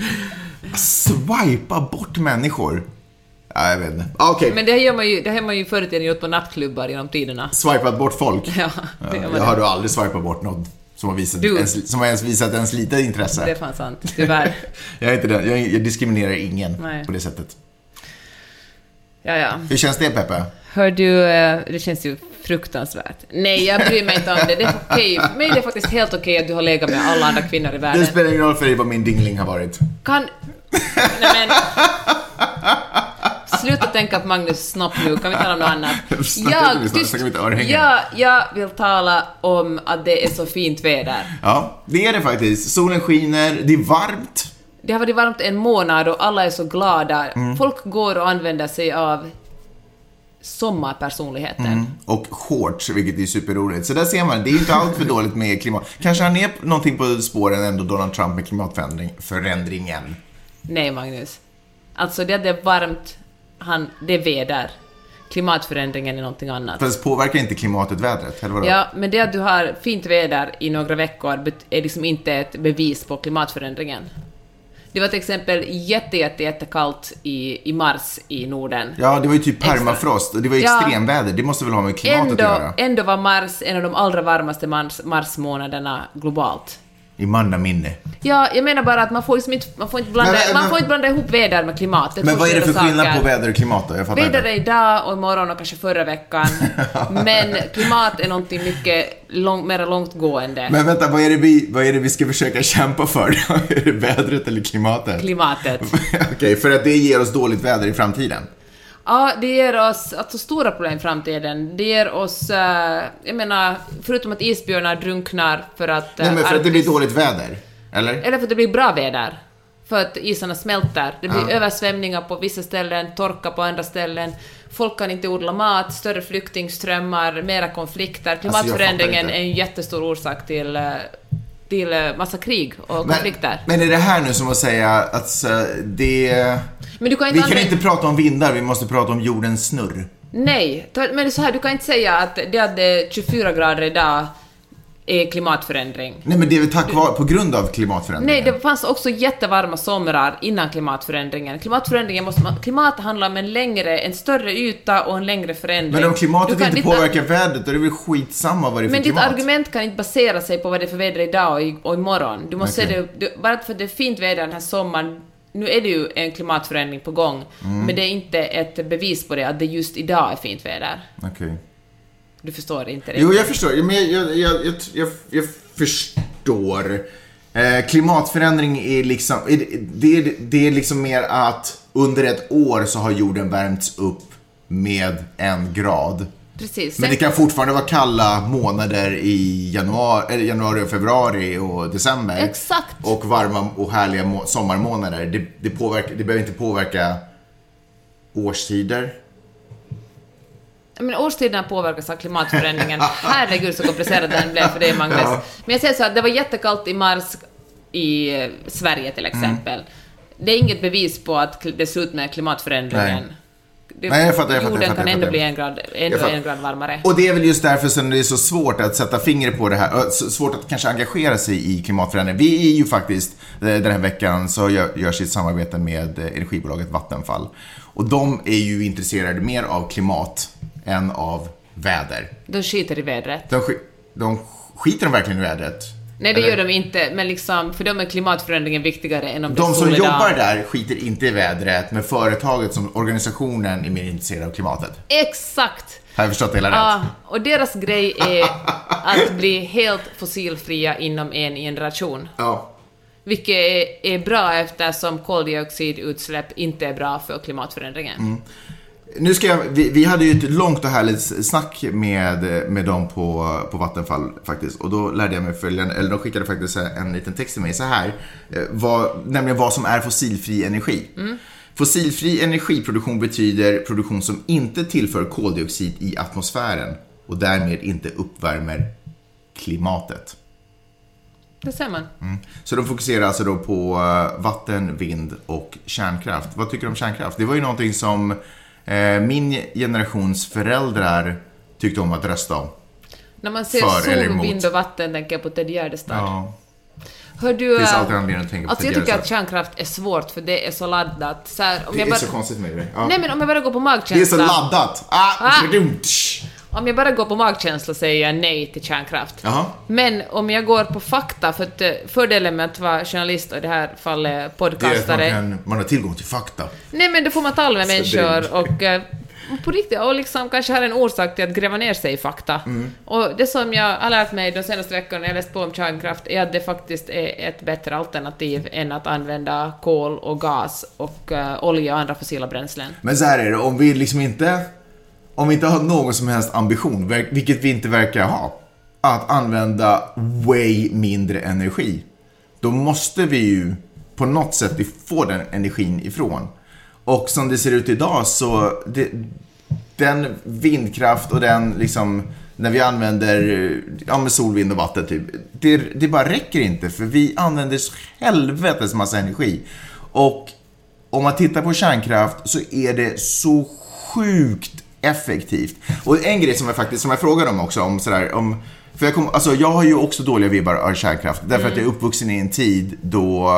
Swipa bort människor? Ja, jag vet inte. Okej. Men det här gör man ju, det här har man ju förr i tiden gjort på nattklubbar genom tiderna. Swipat bort folk? Ja, det gör jag man har du aldrig swipat bort någon som har, visat Du. ens, som har ens visat ens lite intresse. Det är fan sant, tyvärr. jag, är inte den. Jag, jag diskriminerar ingen Nej. på det sättet. Ja, ja. Hur känns det Peppe? Hör du, eh, det känns ju fruktansvärt. Nej, jag bryr mig inte om det. Det är okej. Mig är det faktiskt helt okej att du har legat med alla andra kvinnor i Det världen. spelar ingen roll för dig vad min dingling har varit. Kan... Nej men... sluta tänka på Magnus snopp nu, kan vi tala om något annat? Inte, tyst. jag, jag vill tala om att det är så fint väder. Ja, det är det faktiskt. Solen skiner, det är varmt. Det har varit varmt en månad och alla är så glada. Mm. Folk går och använder sig av sommarpersonligheten. Mm. Och shorts, vilket är superroligt. Så där ser man, det är inte allt för dåligt med klimat. Kanske han är någonting på spåren ändå, Donald Trump, med klimatförändringen. Nej, Magnus. Alltså det är varmt, han, det är väder. Klimatförändringen är någonting annat. Fast påverkar inte klimatet vädret, eller vadå? Ja, men det att du har fint väder i några veckor är liksom inte ett bevis på klimatförändringen. Det var till exempel jätte, jätte, jättekallt i, i mars i Norden. Ja, det var ju typ permafrost och det var ju Ja. extremväder. Det måste väl ha med klimatet att Ändå, göra? ändå var mars en av de allra varmaste mars, marsmånaderna globalt. I mannaminne. Ja, jag menar bara att man får liksom inte, man får inte blanda, Men- men- man får inte blanda ihop väder med klimat. Det Men vad är det för skilda skillnad saker. på väder och klimat då? Jag Väder inte. är idag och imorgon och kanske förra veckan. men klimat är någonting mycket lång, mer långtgående. Men vänta, vad är, det vi, vad är det vi ska försöka kämpa för? är det vädret eller klimatet? Klimatet. Okej, för att det ger oss dåligt väder i framtiden. Ja, det ger oss alltså, stora problem i framtiden. Det ger oss, eh, jag menar, förutom att isbjörnar drunknar för att... eh, Nej, men för att det blir dåligt väder. Eller? Eller för att det blir bra väder. För att isarna smälter. Det blir Ja. översvämningar på vissa ställen, torka på andra ställen. Folk kan inte odla mat, större flyktingströmmar, mera konflikter. Alltså, Klimatförändringen inte. är en jättestor orsak till, eh, till eh, massa krig och Men, konflikter. men är det här nu som att säga att så, det... Men du kan Vi inte kan använda- inte prata om vindar, vi måste prata om jordens snurr. Nej, men det är så här, du kan inte säga att det är 24 grader idag är klimatförändring. Nej, men det är väl tack vare, på grund av klimatförändringen? Nej, det fanns också jättevarma somrar innan klimatförändringen. Klimatförändringen måste man, klimat handlar om en längre, en större yta och en längre förändring. Men om klimatet inte ditt- påverkar vädret, då är det väl skitsamma vad det är för Men ditt klimat? argument kan inte basera sig på vad det är för väder idag och, i, och imorgon. Du måste Okej. se det, du, bara för att det är fint väder den här sommaren, nu är det ju en klimatförändring på gång, Mm. men det är inte ett bevis på det att det just idag är fint väder. Okej. Du förstår inte det. Jo, jag förstår. Men jag, jag, jag, jag, jag, förstår. Eh, klimatförändring är liksom, det, är, det är liksom mer att under ett år så har jorden värmts upp med en grad. Precis. Men det kan fortfarande vara kalla månader i januari, januari och februari och december. Exakt. Och varma och härliga må- sommarmånader. Det, det, påverkar, det behöver inte påverka årstider. Men årstiderna påverkas av klimatförändringen. Herregud så komplicerad den blev för dig Magnus. Ja. Men jag säger så att det var jättekallt i mars i Sverige till Mm. exempel. Det är inget bevis på att det ser ut med klimatförändringen. Nej. Det, Nej, jag fattar, jag fattar, Jorden jag fattar, kan ändå bli en grad, ändå en grad varmare. Och det är väl just därför som det är så svårt att sätta fingret på det här, svårt att kanske engagera sig i klimatförändring. Vi är ju faktiskt, eh, den här veckan så gör, görs ett samarbete med eh, energibolaget Vattenfall. Och de är ju intresserade mer av klimat än av väder. De skiter i vädret. De, sk- de skiter de verkligen i vädret? Nej, det Eller? gör de inte, men liksom, för dem är klimatförändringen viktigare än om det De som jobbar där skiter inte i vädret, men företaget som organisationen är mer intresserad av klimatet. Exakt! Har jag förstått det hela Ja, rätt? och deras grej är att bli helt fossilfria inom en generation. Ja. Vilket är, är bra eftersom koldioxidutsläpp inte är bra för klimatförändringen. Mm. Nu ska jag, vi, vi hade ju ett långt och härligt snack med, med dem på, på Vattenfall faktiskt. Och då lärde jag mig följande, eller de skickade faktiskt en liten text till mig så här. eh, Vad, nämligen vad som är fossilfri energi. Fossilfri energiproduktion betyder produktion som inte tillför koldioxid i atmosfären och därmed inte uppvärmer klimatet. Det ser man. Så de fokuserar alltså då på eh, vatten, vind och kärnkraft. Vad tycker du om kärnkraft? Det var ju någonting som min generations föräldrar tyckte om att rösta om. När man ser För sol, vind och vatten tänker jag på Ted Gärdestad. Ja, Hör du... det finns äh, alltid anledning att tänka på Alltså jag tycker att kärnkraft är svårt för det är så laddat. Så här, om Det jag är bara... så konstigt med det. Ja. Nej men om jag bara går på det är så magkänsla. laddat! Ah, Ah. Om jag bara går på magkänsla säger jag nej till kärnkraft. Jaha. Men om jag går på fakta, för att eh, fördelen med att vara journalist och i det här fallet Det är att man, podcastare... kan, man har tillgång till fakta. Nej men då får man tala med människor och... eh, på riktigt, och liksom kanske har en orsak till att gräva ner sig i fakta. Mm. Och det som jag har lärt mig de senaste veckorna när jag läst på om kärnkraft är att det faktiskt är ett bättre alternativ än att använda kol och gas och eh, olja och andra fossila bränslen. Men så här är det, om vi liksom inte, om vi inte har någon som helst ambition, vilket vi inte verkar ha, att använda way mindre energi, då måste vi ju på något sätt få den energin ifrån. Och som det ser ut idag så, det, den vindkraft och den liksom, när vi använder ja, med sol, vind och vatten typ, det, det bara räcker inte för vi använder så helvetes massa energi. Och om man tittar på kärnkraft så är det så sjukt effektivt. Och en grej som jag faktiskt, som jag frågade om också, om sådär, om, för jag, kom, alltså jag har ju också dåliga vibbar av kärnkraft, därför att jag är uppvuxen i en tid då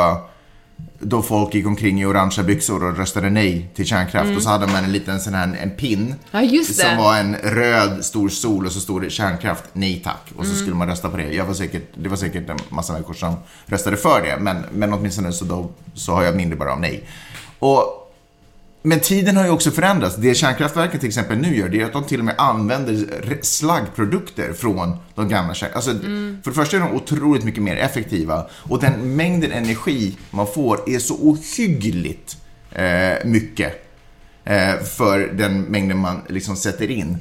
då folk gick omkring i orangea byxor och röstade nej till kärnkraft och så hade man en liten sån här en pin Ja, just det. som var en röd stor sol och så stod det kärnkraft, nej tack. Och så skulle man rösta på det. Jag var säkert, det var säkert en massa människor som röstade för det, men, men åtminstone så, då, så har jag mindre bara av nej. Och men tiden har ju också förändrats. Det kärnkraftverket till exempel nu gör, det är att de till och med använder slaggprodukter från de gamla kärn... Alltså, För det första är de otroligt mycket mer effektiva och den mängden energi man får är så ohyggligt eh, mycket eh, för den mängden man liksom sätter in.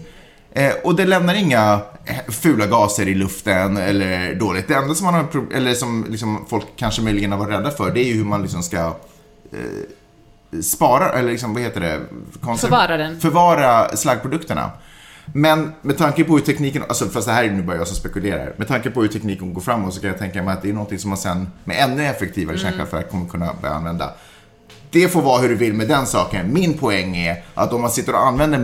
Eh, och det lämnar inga eh, fula gaser i luften eller dåligt. Det enda som, man har, eller som liksom folk kanske möjligen har varit rädda för, det är ju hur man liksom ska spara, eller liksom, vad heter det? Konserv- Förvara den. Förvara slaggprodukterna. Men med tanke på hur tekniken, alltså fast det här är nu bara jag som spekulerar. Med tanke på hur tekniken går framåt så kan jag tänka mig att det är någonting som man sen med ännu effektivare kärnkraftverk kommer kunna börja använda. Det får vara hur du vill med den saken. Min poäng är att om man sitter och använder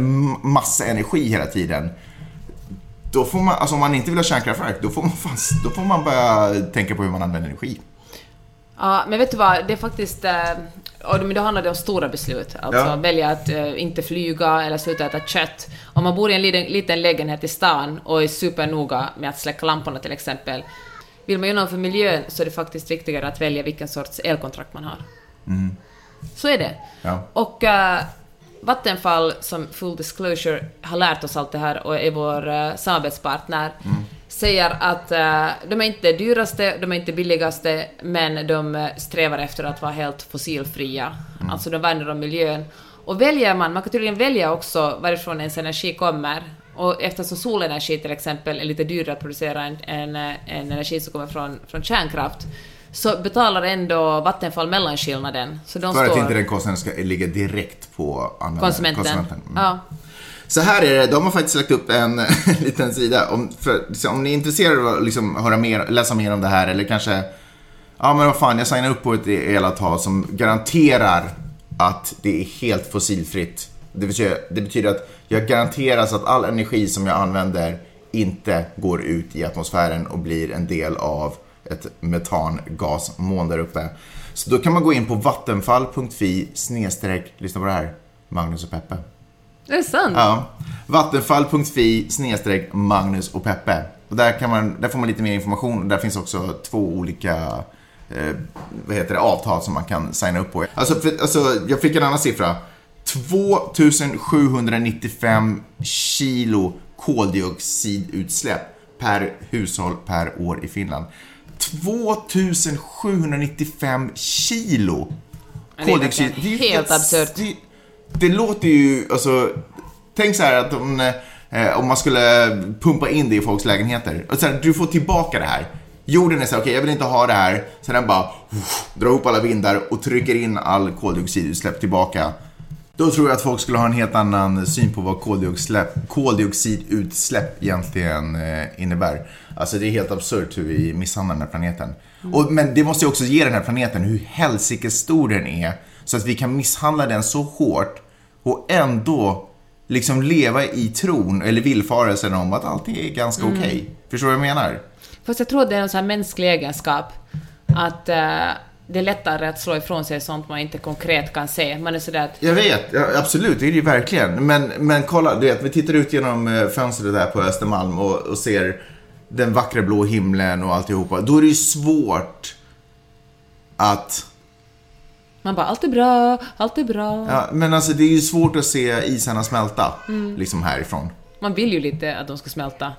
massa energi hela tiden då får man, alltså om man inte vill ha kärnkraftverk, då får man, fan, då får man börja tänka på hur man använder energi. Ja, men vet du vad, det är faktiskt... Och men då handlar det om stora beslut. Alltså Ja. välja att eh, inte flyga eller sluta äta kött. Om man bor i en liten, liten lägenhet i stan och är supernoga med att släcka lamporna till exempel. Vill man göra något för miljön så är det faktiskt viktigare att välja vilken sorts elkontrakt man har. Så är det. Ja. Och eh, Vattenfall, som full disclosure har lärt oss allt det här och är vår uh, samarbetspartner, säger att eh, de är inte dyraste, de är inte billigaste, men de eh, strävar efter att vara helt fossilfria. Alltså de värnar om miljön. Och väljer man, man kan tydligen välja också varifrån ens energi kommer. Och eftersom solenergi till exempel är lite dyrare att producera än, än, än energi som kommer från, från kärnkraft, så betalar ändå Vattenfall mellanskillnaden. Så de För att står... inte den kostnaden ska ligga direkt på användaren- Konsumenten. Mm. Ja. Så här är det, de har faktiskt lagt upp en liten sida. Om, för, om ni är intresserade av att liksom, höra mer, läsa mer om det här eller kanske, ja men vad fan, jag signar upp på ett elavtal som garanterar att det är helt fossilfritt. Det betyder, det betyder att jag garanteras att all energi som jag använder inte går ut i atmosfären och blir en del av ett metangasmoln där uppe. Så då kan man gå in på vattenfall.fi snedstreck, lyssna på det här, Magnus och Peppe. Är det sant? Ja. Vattenfall.fi snedstreck Magnus och Peppe. Och där, kan man, där får man lite mer information. Där finns också två olika eh, vad heter det, avtal som man kan signa upp på. Alltså, för, alltså, jag fick en annan siffra. 2795 kilo koldioxidutsläpp per hushåll per år i Finland. 2795 kilo koldioxid. Det är helt absurt. Det, det låter ju, alltså, tänk så här att om, eh, om man skulle pumpa in det i folks lägenheter. Och så här, du får tillbaka det här. Jorden är så här, okej jag vill inte ha det här. Så den bara uff, drar ihop alla vindar och trycker in all koldioxidutsläpp tillbaka. Då tror jag att folk skulle ha en helt annan syn på vad koldioxidutsläpp, koldioxidutsläpp egentligen eh, innebär. Alltså det är helt absurt hur vi misshandlar den här planeten. Och, men det måste ju också ge den här planeten hur helsikes stor den är. Så att vi kan misshandla den så hårt och ändå liksom leva i tron eller villfarelsen om att allting är ganska okej. Förstår du vad jag menar? Fast jag tror det är en sån här mänsklig egenskap att eh, det är lättare att slå ifrån sig sånt man inte konkret kan se. Man är sådär att Jag vet, ja, absolut, det är det ju verkligen. Men, men kolla, du vet, vi tittar ut genom eh, fönstret där på Östermalm och, och ser den vackra blå himlen och alltihopa. Då är det ju svårt att Man bara, allt är bra, allt är bra. Ja, men alltså det är ju svårt att se isarna smälta, liksom härifrån. Man vill ju lite att de ska smälta.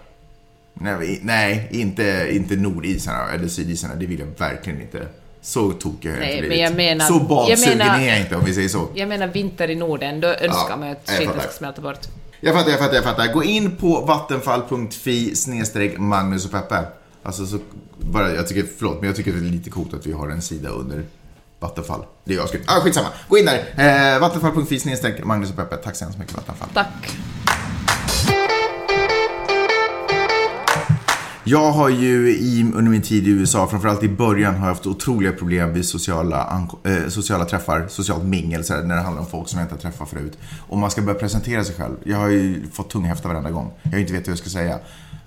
Nej, nej inte, inte nordisarna eller sydisarna, det vill jag verkligen inte. Så tokig har jag inte blivit. menar- så badsugen jag menar- är jag inte om vi säger så. Jag menar vinter i Norden, då önskar Ja, man att skiten ska smälta bort. Jag fattar, jag fattar, jag fattar. Gå in på vattenfall.fi snedstreck Magnus och Peppe. Alltså så, bara, jag tycker, förlåt, men jag tycker det är lite coolt att vi har en sida under Vattenfall. Det är jag skrivit. Ah, skitsamma. Gå in där. Eh, vattenfall.fi snedstreck Magnus och Peppe. Tack så hemskt mycket Vattenfall. Tack. Jag har ju i, under min tid i USA, framförallt i början, har jag haft otroliga problem vid sociala, äh, sociala träffar, socialt mingel, så här, när det handlar om folk som jag inte har träffat förut. Och man ska börja presentera sig själv. Jag har ju fått tunghäfta varenda gång. Jag har inte vet hur jag ska säga.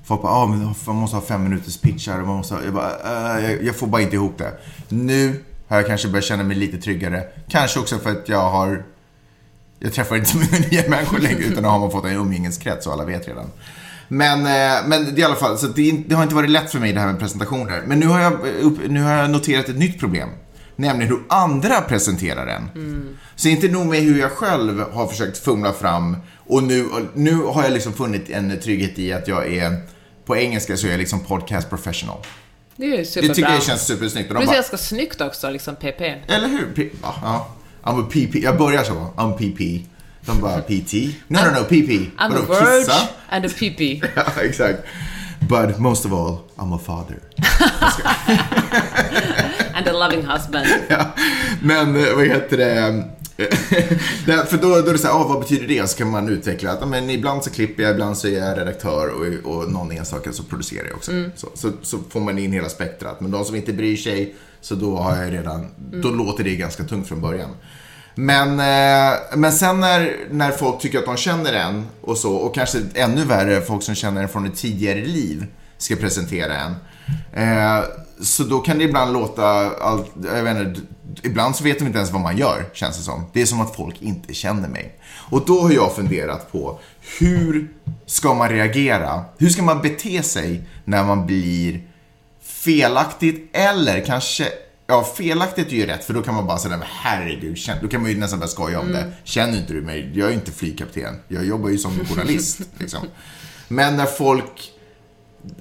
Folk bara, ah, men man måste ha fem minuters pitchar. Man måste ha, jag, bara, äh, jag får bara inte ihop det. Nu har jag kanske börjat känna mig lite tryggare. Kanske också för att jag har jag träffar inte så många nya människor längre utan då har man fått en umgängeskrets och alla vet redan. Men, eh, men det i alla fall, så det, det har inte varit lätt för mig det här med presentationer. Men nu har jag, upp, nu har jag noterat ett nytt problem. Nämligen hur andra presenterar en. Så inte nog med hur jag själv har försökt fumla fram och nu, nu har jag liksom funnit en trygghet i att jag är, på engelska så är jag liksom podcast professional. Det är ju Det superbra. tycker jag känns supersnyggt. Det är ganska snyggt också, liksom PP. eller hur? P- ja, ja. I'm a PP. Jag börjar så. I'm PP. De bara PT. No, no, no, PP. I'm a Vadå, verge kissa? and a PP. Ja, exakt. But most of all, I'm a father. And a loving husband. Ja. Men eh, vad heter det? För då, då är det så här, ah, vad betyder det? Så kan man utveckla att men ibland så klipper jag, ibland så är jag redaktör och, och någon enstaka så producerar jag också. Så, så, så får man in hela spektrat. Men de som inte bryr sig, så då har jag redan, då låter det ganska tungt från början. Men, eh, men sen när, när folk tycker att de känner en och så, och kanske ännu värre folk som känner en från ett tidigare liv ska presentera en. Eh, så då kan det ibland låta, allt, jag vet inte, ibland så vet de inte ens vad man gör, känns det som. Det är som att folk inte känner mig. Och då har jag funderat på, hur ska man reagera? Hur ska man bete sig när man blir felaktigt eller kanske Ja, felaktigt är ju rätt för då kan man bara säga, herregud, då kan man ju nästan börja skoja om det. Känner inte du mig? Jag är inte flygkapten. Jag jobbar ju som journalist. liksom. Men när folk...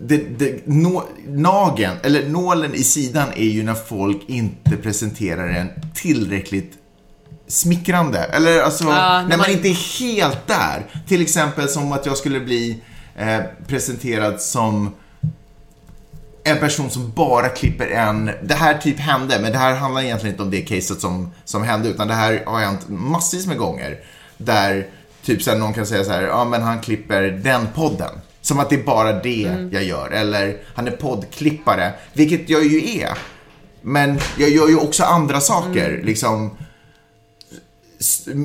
Det, det, nå, nagen, eller nålen i sidan är ju när folk inte presenterar en tillräckligt smickrande. Eller alltså, när när man, man- inte är helt där. Till exempel som att jag skulle bli eh, presenterad som en person som bara klipper en, det här typ hände, men det här handlar egentligen inte om det caset som, som hände, utan det här har hänt massvis med gånger. Där typ här, någon kan säga så här, ja men han klipper den podden. Som att det är bara det jag gör. Eller han är poddklippare, vilket jag ju är. Men jag gör ju också andra saker, liksom s-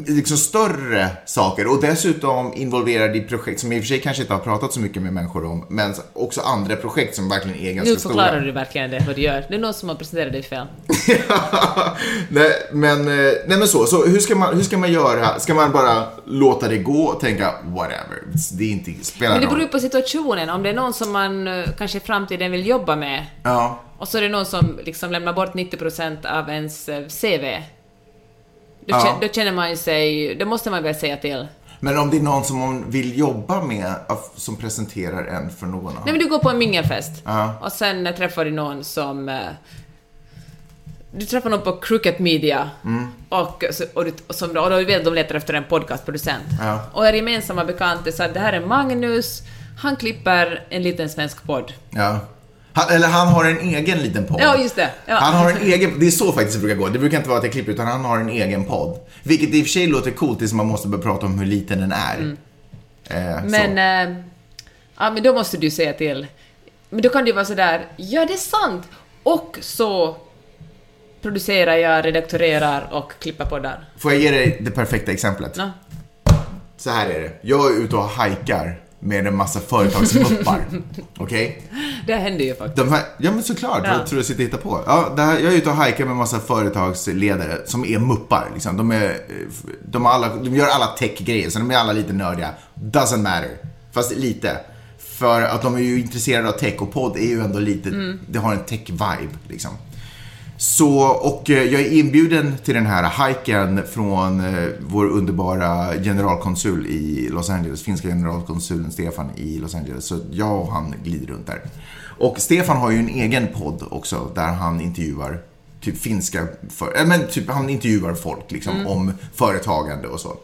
liksom större saker och dessutom involverad i projekt som i och för sig kanske inte har pratat så mycket med människor om, men också andra projekt som verkligen är ganska Nu förklarar stora. du verkligen det, vad du gör. Det är någon som har presenterat dig fel. nej, men, eh, nej men så, så hur, ska man, hur ska man göra? Ska man bara låta det gå och tänka whatever, det är inte, spelar Men det beror ju på situationen. Om det är någon som man eh, kanske i framtiden vill jobba med Ja, och så är det någon som liksom lämnar bort 90% av ens eh, CV. Då, Ja. då känner man ju sig... Då måste man väl säga till. men om det är någon som man vill jobba med, som presenterar en för någon annan. Nej men du går på en mingelfest Ja. och sen eh, träffar du någon som... eh, Du träffar någon på Crooked Media Mm. och, och, du, och, som, och då vet de letar efter en podcastproducent. Ja. Och er gemensamma bekant är så att det här är Magnus, han klipper en liten svensk podd. Ja. Han, eller han har en egen liten podd. Ja, just det. Ja. Han har en egen, det är så faktiskt det brukar gå. Det brukar inte vara att jag klipper utan han har en egen podd. Vilket i och för sig låter coolt tills man måste börja prata om hur liten den är. Eh, Mm. Men, så. eh, ja, men då måste du säga till. Men då kan det ju vara sådär, ja det är sant! Och så producerar jag, redaktorerar och klipper poddar. Får jag ge dig det perfekta exemplet? Ja. Så här är det. Jag är ute och hajkar med en massa företagsmuppar. Okej? Det händer ju faktiskt. Här, ja men såklart, Ja. vad tror du jag sitter och hittar på? Ja, här, jag är ute och hajkar med en massa företagsledare som är muppar. Liksom. De, är, de, alla, de gör alla tech-grejer, så de är alla lite nördiga. Doesn't matter. Fast lite. För att de är ju intresserade av tech och podd är ju ändå lite, det har en tech-vibe liksom. Så, och eh, jag är inbjuden till den här hiken från eh, vår underbara generalkonsul i Los Angeles, finska generalkonsulen Stefan i Los Angeles. Så jag och han glider runt där. Och Stefan har ju en egen podd också där han intervjuar typ finska, för, äh, men typ han intervjuar folk liksom om företagande och så.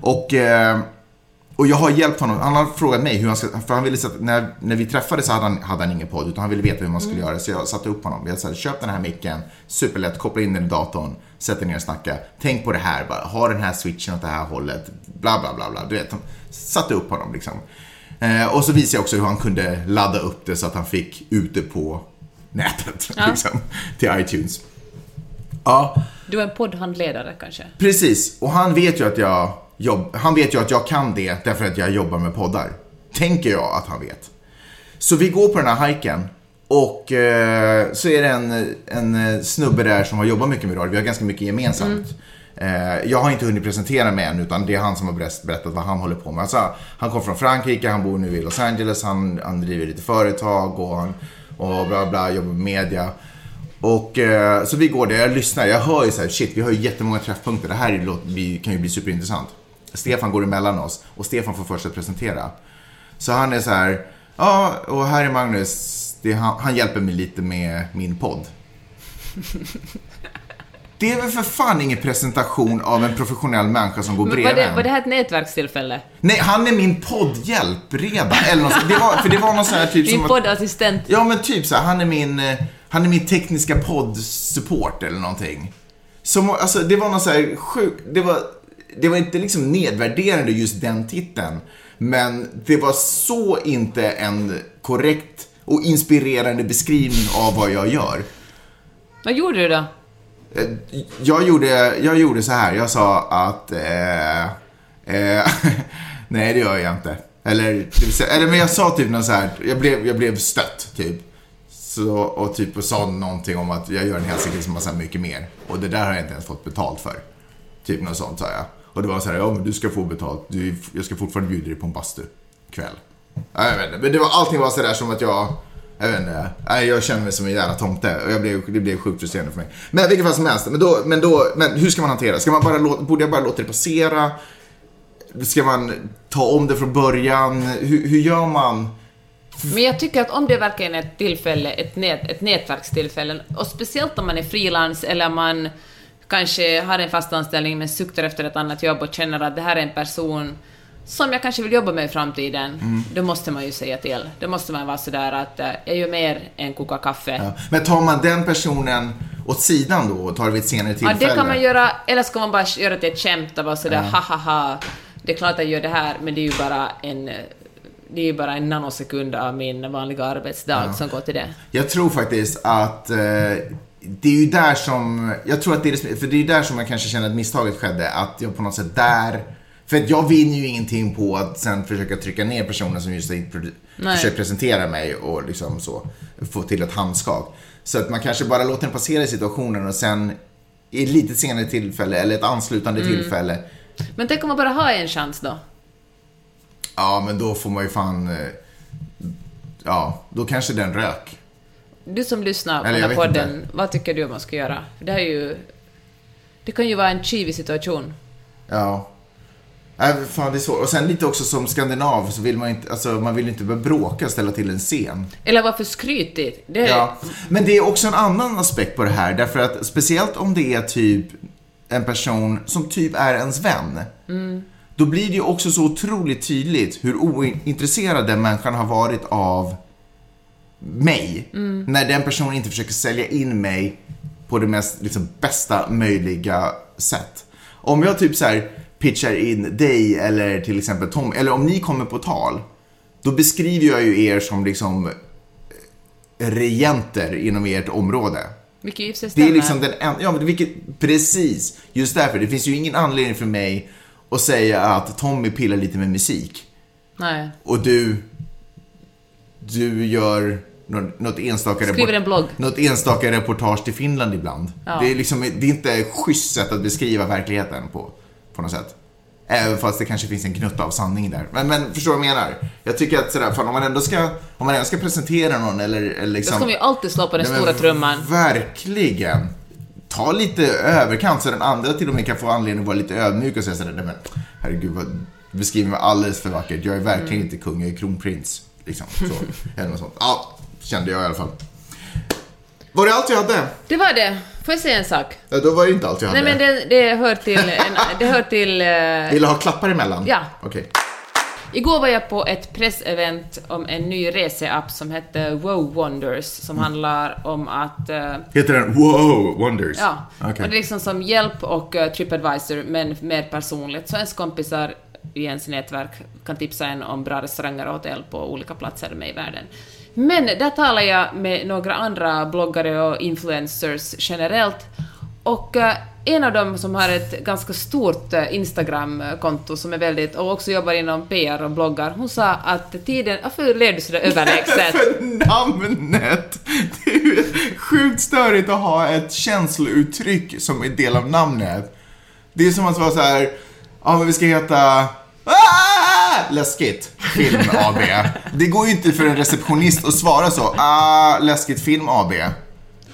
Och eh, och jag har hjälpt honom. Han har frågat mig hur han ska, för han ville när, när vi träffades så hade han, hade han ingen podd utan han ville veta hur man skulle göra. Så jag satte upp honom. Jag sa, köp den här micken, superlätt, koppla in den i datorn, sätt dig ner och snacka. Tänk på det här bara, ha den här switchen åt det här hållet, bla bla bla bla. Du vet, satte upp honom liksom. Eh, och så visade jag också hur han kunde ladda upp det så att han fick ute på nätet, Ja. liksom, till iTunes. Ja, Du är en poddhandledare kanske? Precis, och han vet ju att jag jobb, han vet ju att jag kan det därför att jag jobbar med poddar. Tänker jag att han vet. Så vi går på den här hiken och eh, så är det en, en eh, snubbe där som har jobbat mycket med radio. Vi har ganska mycket gemensamt. Eh, jag har inte hunnit presentera mig än utan det är han som har berätt- berättat vad han håller på med. Alltså, han kom från Frankrike, han bor nu i Los Angeles, han, han driver lite företag och, han, och bla bla, jobbar med media. Och eh, så vi går där, jag lyssnar, jag hör ju så här, shit vi har ju jättemånga träffpunkter, det här är, kan ju bli superintressant. Stefan går emellan oss och Stefan får först att presentera. Så han är så här, ja och här är Magnus, är han, han hjälper mig lite med min podd. Det är väl för fan ingen presentation av en professionell människa som går bredvid Var det, var det här ett nätverkstillfälle? Nej, han är min poddhjälp redan. Eller något, det var, för det var någon sån här typ som att- poddassistent? Ja, men typ så här, han är min, eh, han är min tekniska podd-support eller någonting. Som, alltså, det var någon så här sjuk, det var, det var inte liksom nedvärderande just den titeln. Men det var så inte en korrekt och inspirerande beskrivning av vad jag gör. Vad gjorde du då? Eh, Jag gjorde, jag gjorde så här, jag sa att... Eh, eh, nej, det gör jag inte. Eller, säga- eller men jag sa typ något så här, jag blev, jag blev stött typ. Så, och typ och sa någonting om att jag gör en som massa mycket mer. Och det där har jag inte ens fått betalt för. Typ något sånt sa jag. Och det var så här, ja men du ska få betalt. Du, jag ska fortfarande bjuda dig på en bastu kväll. Ja, Jag vet inte, men det var, allting var sådär som att jag, jag vet inte, nej, jag känner mig som en jävla tomte och jag blev, det blev sjukt frustrerande för mig. Men vilket fall som helst, men, då, men, då, men hur ska man hantera? Ska man bara låta, borde jag bara låta det passera? Ska man ta om det från början? Hur, hur gör man? Men jag tycker att om det verkligen är ett tillfälle, ett, nät, ett nätverkstillfälle, och speciellt om man är frilans eller man kanske har en fast anställning men suktar efter ett annat jobb och känner att det här är en person som jag kanske vill jobba med i framtiden, Mm. då måste man ju säga till. Då måste man vara sådär att eh, jag gör mer än koka kaffe. Ja. Men tar man den personen åt sidan då och tar det vid ett senare Ja, tillfälle? det kan man göra, eller ska man bara göra till ett skämt och vara sådär ha ha ha, det är klart att jag gör det här, men det är ju bara en det är bara en nanosekund av min vanliga arbetsdag som går till det. Jag tror faktiskt att eh, det är ju där som, jag tror att det är för det är ju där som jag kanske känner att misstaget skedde, att jag på något sätt där, för att jag vinner ju ingenting på att sen försöka trycka ner personen som just har försökt presentera mig och liksom så, få till ett handskak. Så att man kanske bara låter den passera i situationen och sen i ett lite senare tillfälle, eller ett anslutande tillfälle, Men tänk om man bara har en chans då? ja men då får man ju fan, eh, ja, då kanske den rök. Du som lyssnar på Eller den här podden, vad tycker du man ska göra? Det här är ju... Det kan ju vara en kivig situation. Ja. Äh, fan, det är svårt. Och sen lite också som skandinav så vill man inte, alltså man vill inte börja bråka och ställa till en scen. Eller vara för skrytig. Det är, Ja. Men det är också en annan aspekt på det här, därför att speciellt om det är typ en person som typ är ens vän. Då blir det ju också så otroligt tydligt hur ointresserad den människan har varit av mig. När den personen inte försöker sälja in mig på det mest liksom, bästa möjliga sätt. Om jag typ så här pitchar in dig eller till exempel Tom, eller om ni kommer på tal, då beskriver jag ju er som liksom regenter inom ert område. Vilket för sig Det är stämmer. liksom den enda, ja men vilket, precis, just därför. Det finns ju ingen anledning för mig att säga att Tommy pillar lite med musik Nej. och du, du gör något enstaka, Skriver en blogg. något enstaka reportage till Finland ibland. Ja. Det, är liksom, det är inte schysst sätt att beskriva verkligheten på, på något sätt. Även fast det kanske finns en gnutta av sanning där. Men, men förstår du vad jag menar? Jag tycker att sådär, fan, om man ändå ska, om man ändå ska presentera någon eller, eller Då liksom... ska man ju alltid slå på den stora trumman. Verkligen. Ta lite överkant så den andra till och med kan få anledning att vara lite ödmjuk och säga sådär, nej men herregud vad beskriver mig alldeles för vackert. Jag är verkligen Mm. inte kung, jag är kronprins. Liksom, så. Eller något sånt. Ja, kände jag i alla fall. Var det allt jag hade? Det var det. Får jag säga en sak? Ja, då var det inte allt jag hade. Nej men det, det hör till... En, det hör till... eh, Vill du ha klappar emellan? Ja. Okej. Igår var jag på ett pressevent om en ny reseapp som hette Wow Wonders, som Mm. handlar om att... eh, Heter den Wow Wonders? ja, Okej. och det är liksom som hjälp och eh, Tripadvisor, men mer personligt. Så ens kompisar i ens nätverk kan tipsa en om bra restauranger och hotell på olika platser med i världen. Men där talar jag med några andra bloggare och influencers generellt, och eh, en av dem som har ett ganska stort eh, Instagram-konto som är väldigt, och också jobbar inom PR och bloggar, hon sa att tiden, varför ler du sådär överlägset? För namnet! Det är ju sjukt störigt att ha ett känslouttryck som är del av namnet. Det är som att vara så här, ja men vi ska heta Ah! Läskigt Film AB. Det går ju inte för en receptionist att svara så. Ah, läskigt Film AB.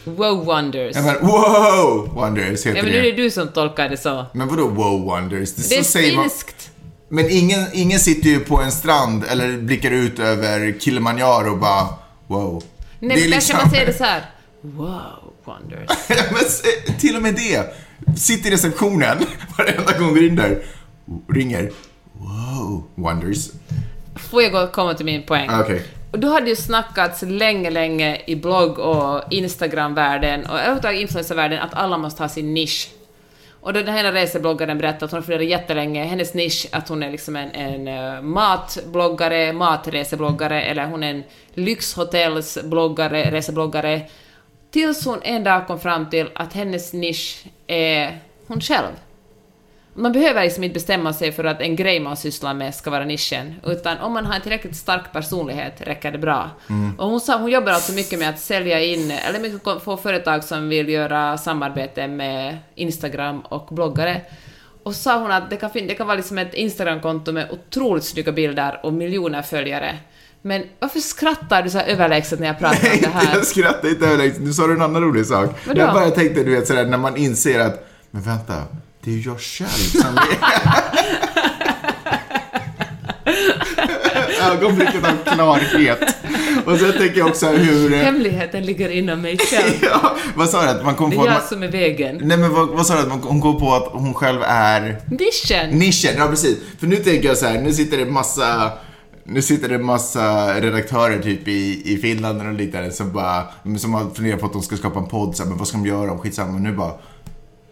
Wow Wonders. Jag menar, wow Wonders heter Ja, men nu är det. du som tolkar det så. Men vadå wow Wonders? Det, Det är finskt. Men ingen, ingen sitter ju på en strand eller blickar ut över Kilimanjaro och bara wow. Nej, men kanske liksom- man säger det så här. Wow Wonders. Men till och med det. Sitt i receptionen varenda gång du ringer. Ringer. Wow, wonders. Får jag gå, komma till min poäng? Ah, Okej. Och då hade ju snackats länge, länge i blogg och Instagram-världen och överhuvudtaget influencervärlden att alla måste ha sin nisch. Och då den här resebloggaren berättade att hon har funderat jättelänge, hennes nisch att hon är liksom en, en eh, matbloggare, matresebloggare eller hon är en lyxhotellsbloggare, resebloggare. Tills hon en dag kom fram till att hennes nisch är hon själv. Man behöver liksom inte bestämma sig för att en grej man sysslar med ska vara nischen, utan om man har en tillräckligt stark personlighet räcker det bra. Och hon, sa, hon jobbar alltså mycket med att sälja in, eller mycket få företag som vill göra samarbete med Instagram och bloggare. Och sa hon att det kan, det kan vara liksom ett Instagramkonto med otroligt snygga bilder och miljoner följare. Men varför skrattar du så här överlägset när jag pratar om det här? jag skrattar inte överlägset. Nu sa du en annan rolig sak. Vadå? Jag bara tänkte, du vet sådär, när man inser att, men vänta, det är ju jag själv som är... Ögonblicket av klarhet. Och sen tänker jag också hur... Hemligheten ligger inom mig själv. Ja, vad sa du? Att man kom Det är jag som är vägen. Nej men vad, vad sa du? Att man, hon kom på att hon själv är... Nischen! Nischen, ja precis. För nu tänker jag så här, nu sitter det massa nu sitter det massa redaktörer typ i, i Finland och liknande som bara, som har funderat på att de ska skapa en podd, så här, men vad ska de göra? Och skitsamma, och nu bara,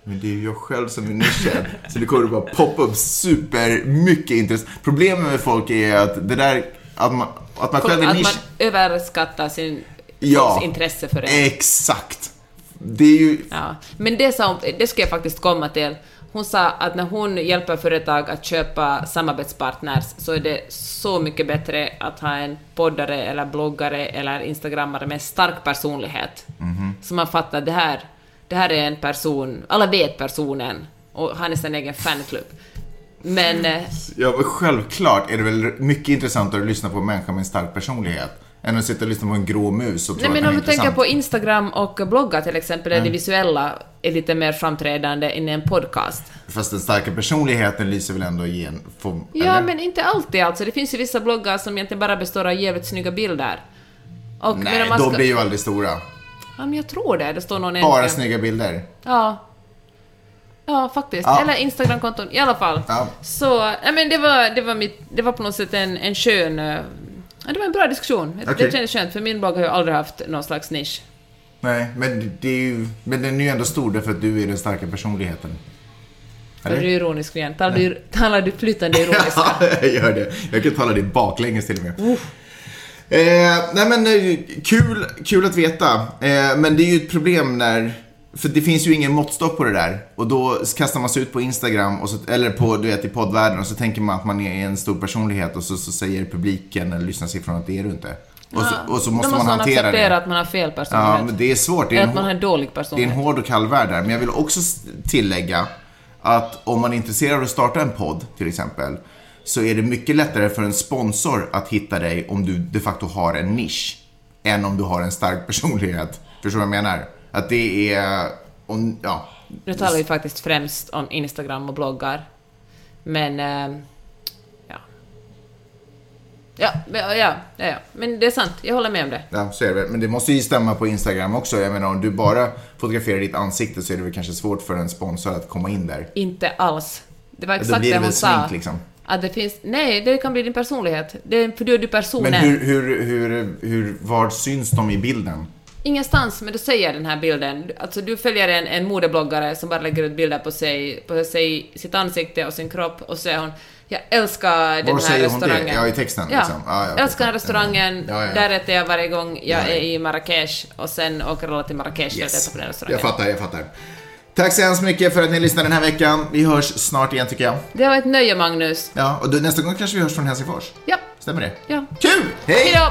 men det är ju jag själv som är nischen. så det kommer bara poppa upp super mycket intresse. Problemet med folk är att det där, att man, att man själv är Att nisch. man överskattar sin Ja. intresse för det. Exakt. Det är ju, Ja. Men det, sa det ska jag faktiskt komma till. Hon sa att när hon hjälper företag att köpa samarbetspartners så är det så mycket bättre att ha en poddare eller bloggare eller instagrammare med stark personlighet. Så man fattar att det här, det här är en person, alla vet personen och han är sin egen fanklubb. Men eh, Ja, självklart är det väl mycket intressantare att lyssna på en människa med en stark personlighet än att sitta och lyssna på en grå mus och tro Nej, men om du tänker på Instagram och bloggar till exempel, där det visuella är lite mer framträdande än en podcast. Fast den starka personligheten lyser väl ändå igen? Får, Ja, eller? men inte alltid alltså. Det finns ju vissa bloggar som egentligen bara består av jävligt snygga bilder. Och, Nej, de blir ju aldrig stora. Ja, men jag tror det. Det står någon Bara en- snygga bilder. Ja. Ja, faktiskt. Ja. Eller Instagramkonton, i alla fall. Ja. Så, nej men det var, det var mitt, det var på något sätt en, en skön... eh, Ja, det var en bra diskussion. Okej. Det kändes skönt, för min blogg har ju aldrig haft någon slags nisch. Nej, men det är ju... Men den är ju ändå stor därför att du är den starka personligheten. Är du ironisk igen? Talar du, talar du flytande ironiska? Ja, jag gör det. Jag kan tala det baklänges till och med. Eh, nej men eh, kul, kul att veta. Eh, men det är ju ett problem när, för det finns ju ingen måttstock på det där. Och då kastar man sig ut på Instagram, och så, eller på, du vet, i poddvärlden och så tänker man att man är en stor personlighet och så, så säger publiken eller lyssnarsiffrorna att det är du inte. Och så, och så måste Då man hantera acceptera det. att man har fel personlighet. Ja, men det är svårt. Det är en att man har en dålig det är en personlighet. hård och kall värld där. Men jag vill också tillägga att om man är intresserad av att starta en podd till exempel så är det mycket lättare för en sponsor att hitta dig om du de facto har en nisch än om du har en stark personlighet. Förstår du vad jag menar? Att det är... Om, ja. Nu talar vi faktiskt främst om Instagram och bloggar. Men... eh, ja. Ja, ja, ja, ja, men det är sant. Jag håller med om det. Ja, så är det väl. Men det måste ju stämma på Instagram också. Jag menar, om du bara fotograferar ditt ansikte så är det väl kanske svårt för en sponsor att komma in där. Inte alls. Det var Då exakt blir det det hon väl sa. smink liksom. Att det finns... Nej, det kan bli din personlighet. Det för då är du personen. Men hur, hur, hur, hur, var syns de i bilden? Ingenstans, men du säger den här bilden. Alltså du följer en, en modebloggare som bara lägger ut bilder på sig, på sig, sitt ansikte och sin kropp och säger hon jag älskar den Var här säger hon det? restaurangen. Ja, i texten, Ja. liksom. Ja, ja, okej. älskar den restaurangen, Ja, ja. där äter jag varje gång jag Ja, ja. är i Marrakesh och sen åker alla till Marrakesh för att äta på den restaurangen. Jag fattar, jag fattar. Tack så hemskt mycket för att ni lyssnade den här veckan. Vi hörs snart igen tycker jag. Det var ett nöje Magnus. Ja, och då, nästa gång kanske vi hörs från Helsingfors. Ja, Stämmer det? ja. Kul! Hej! Hejdå!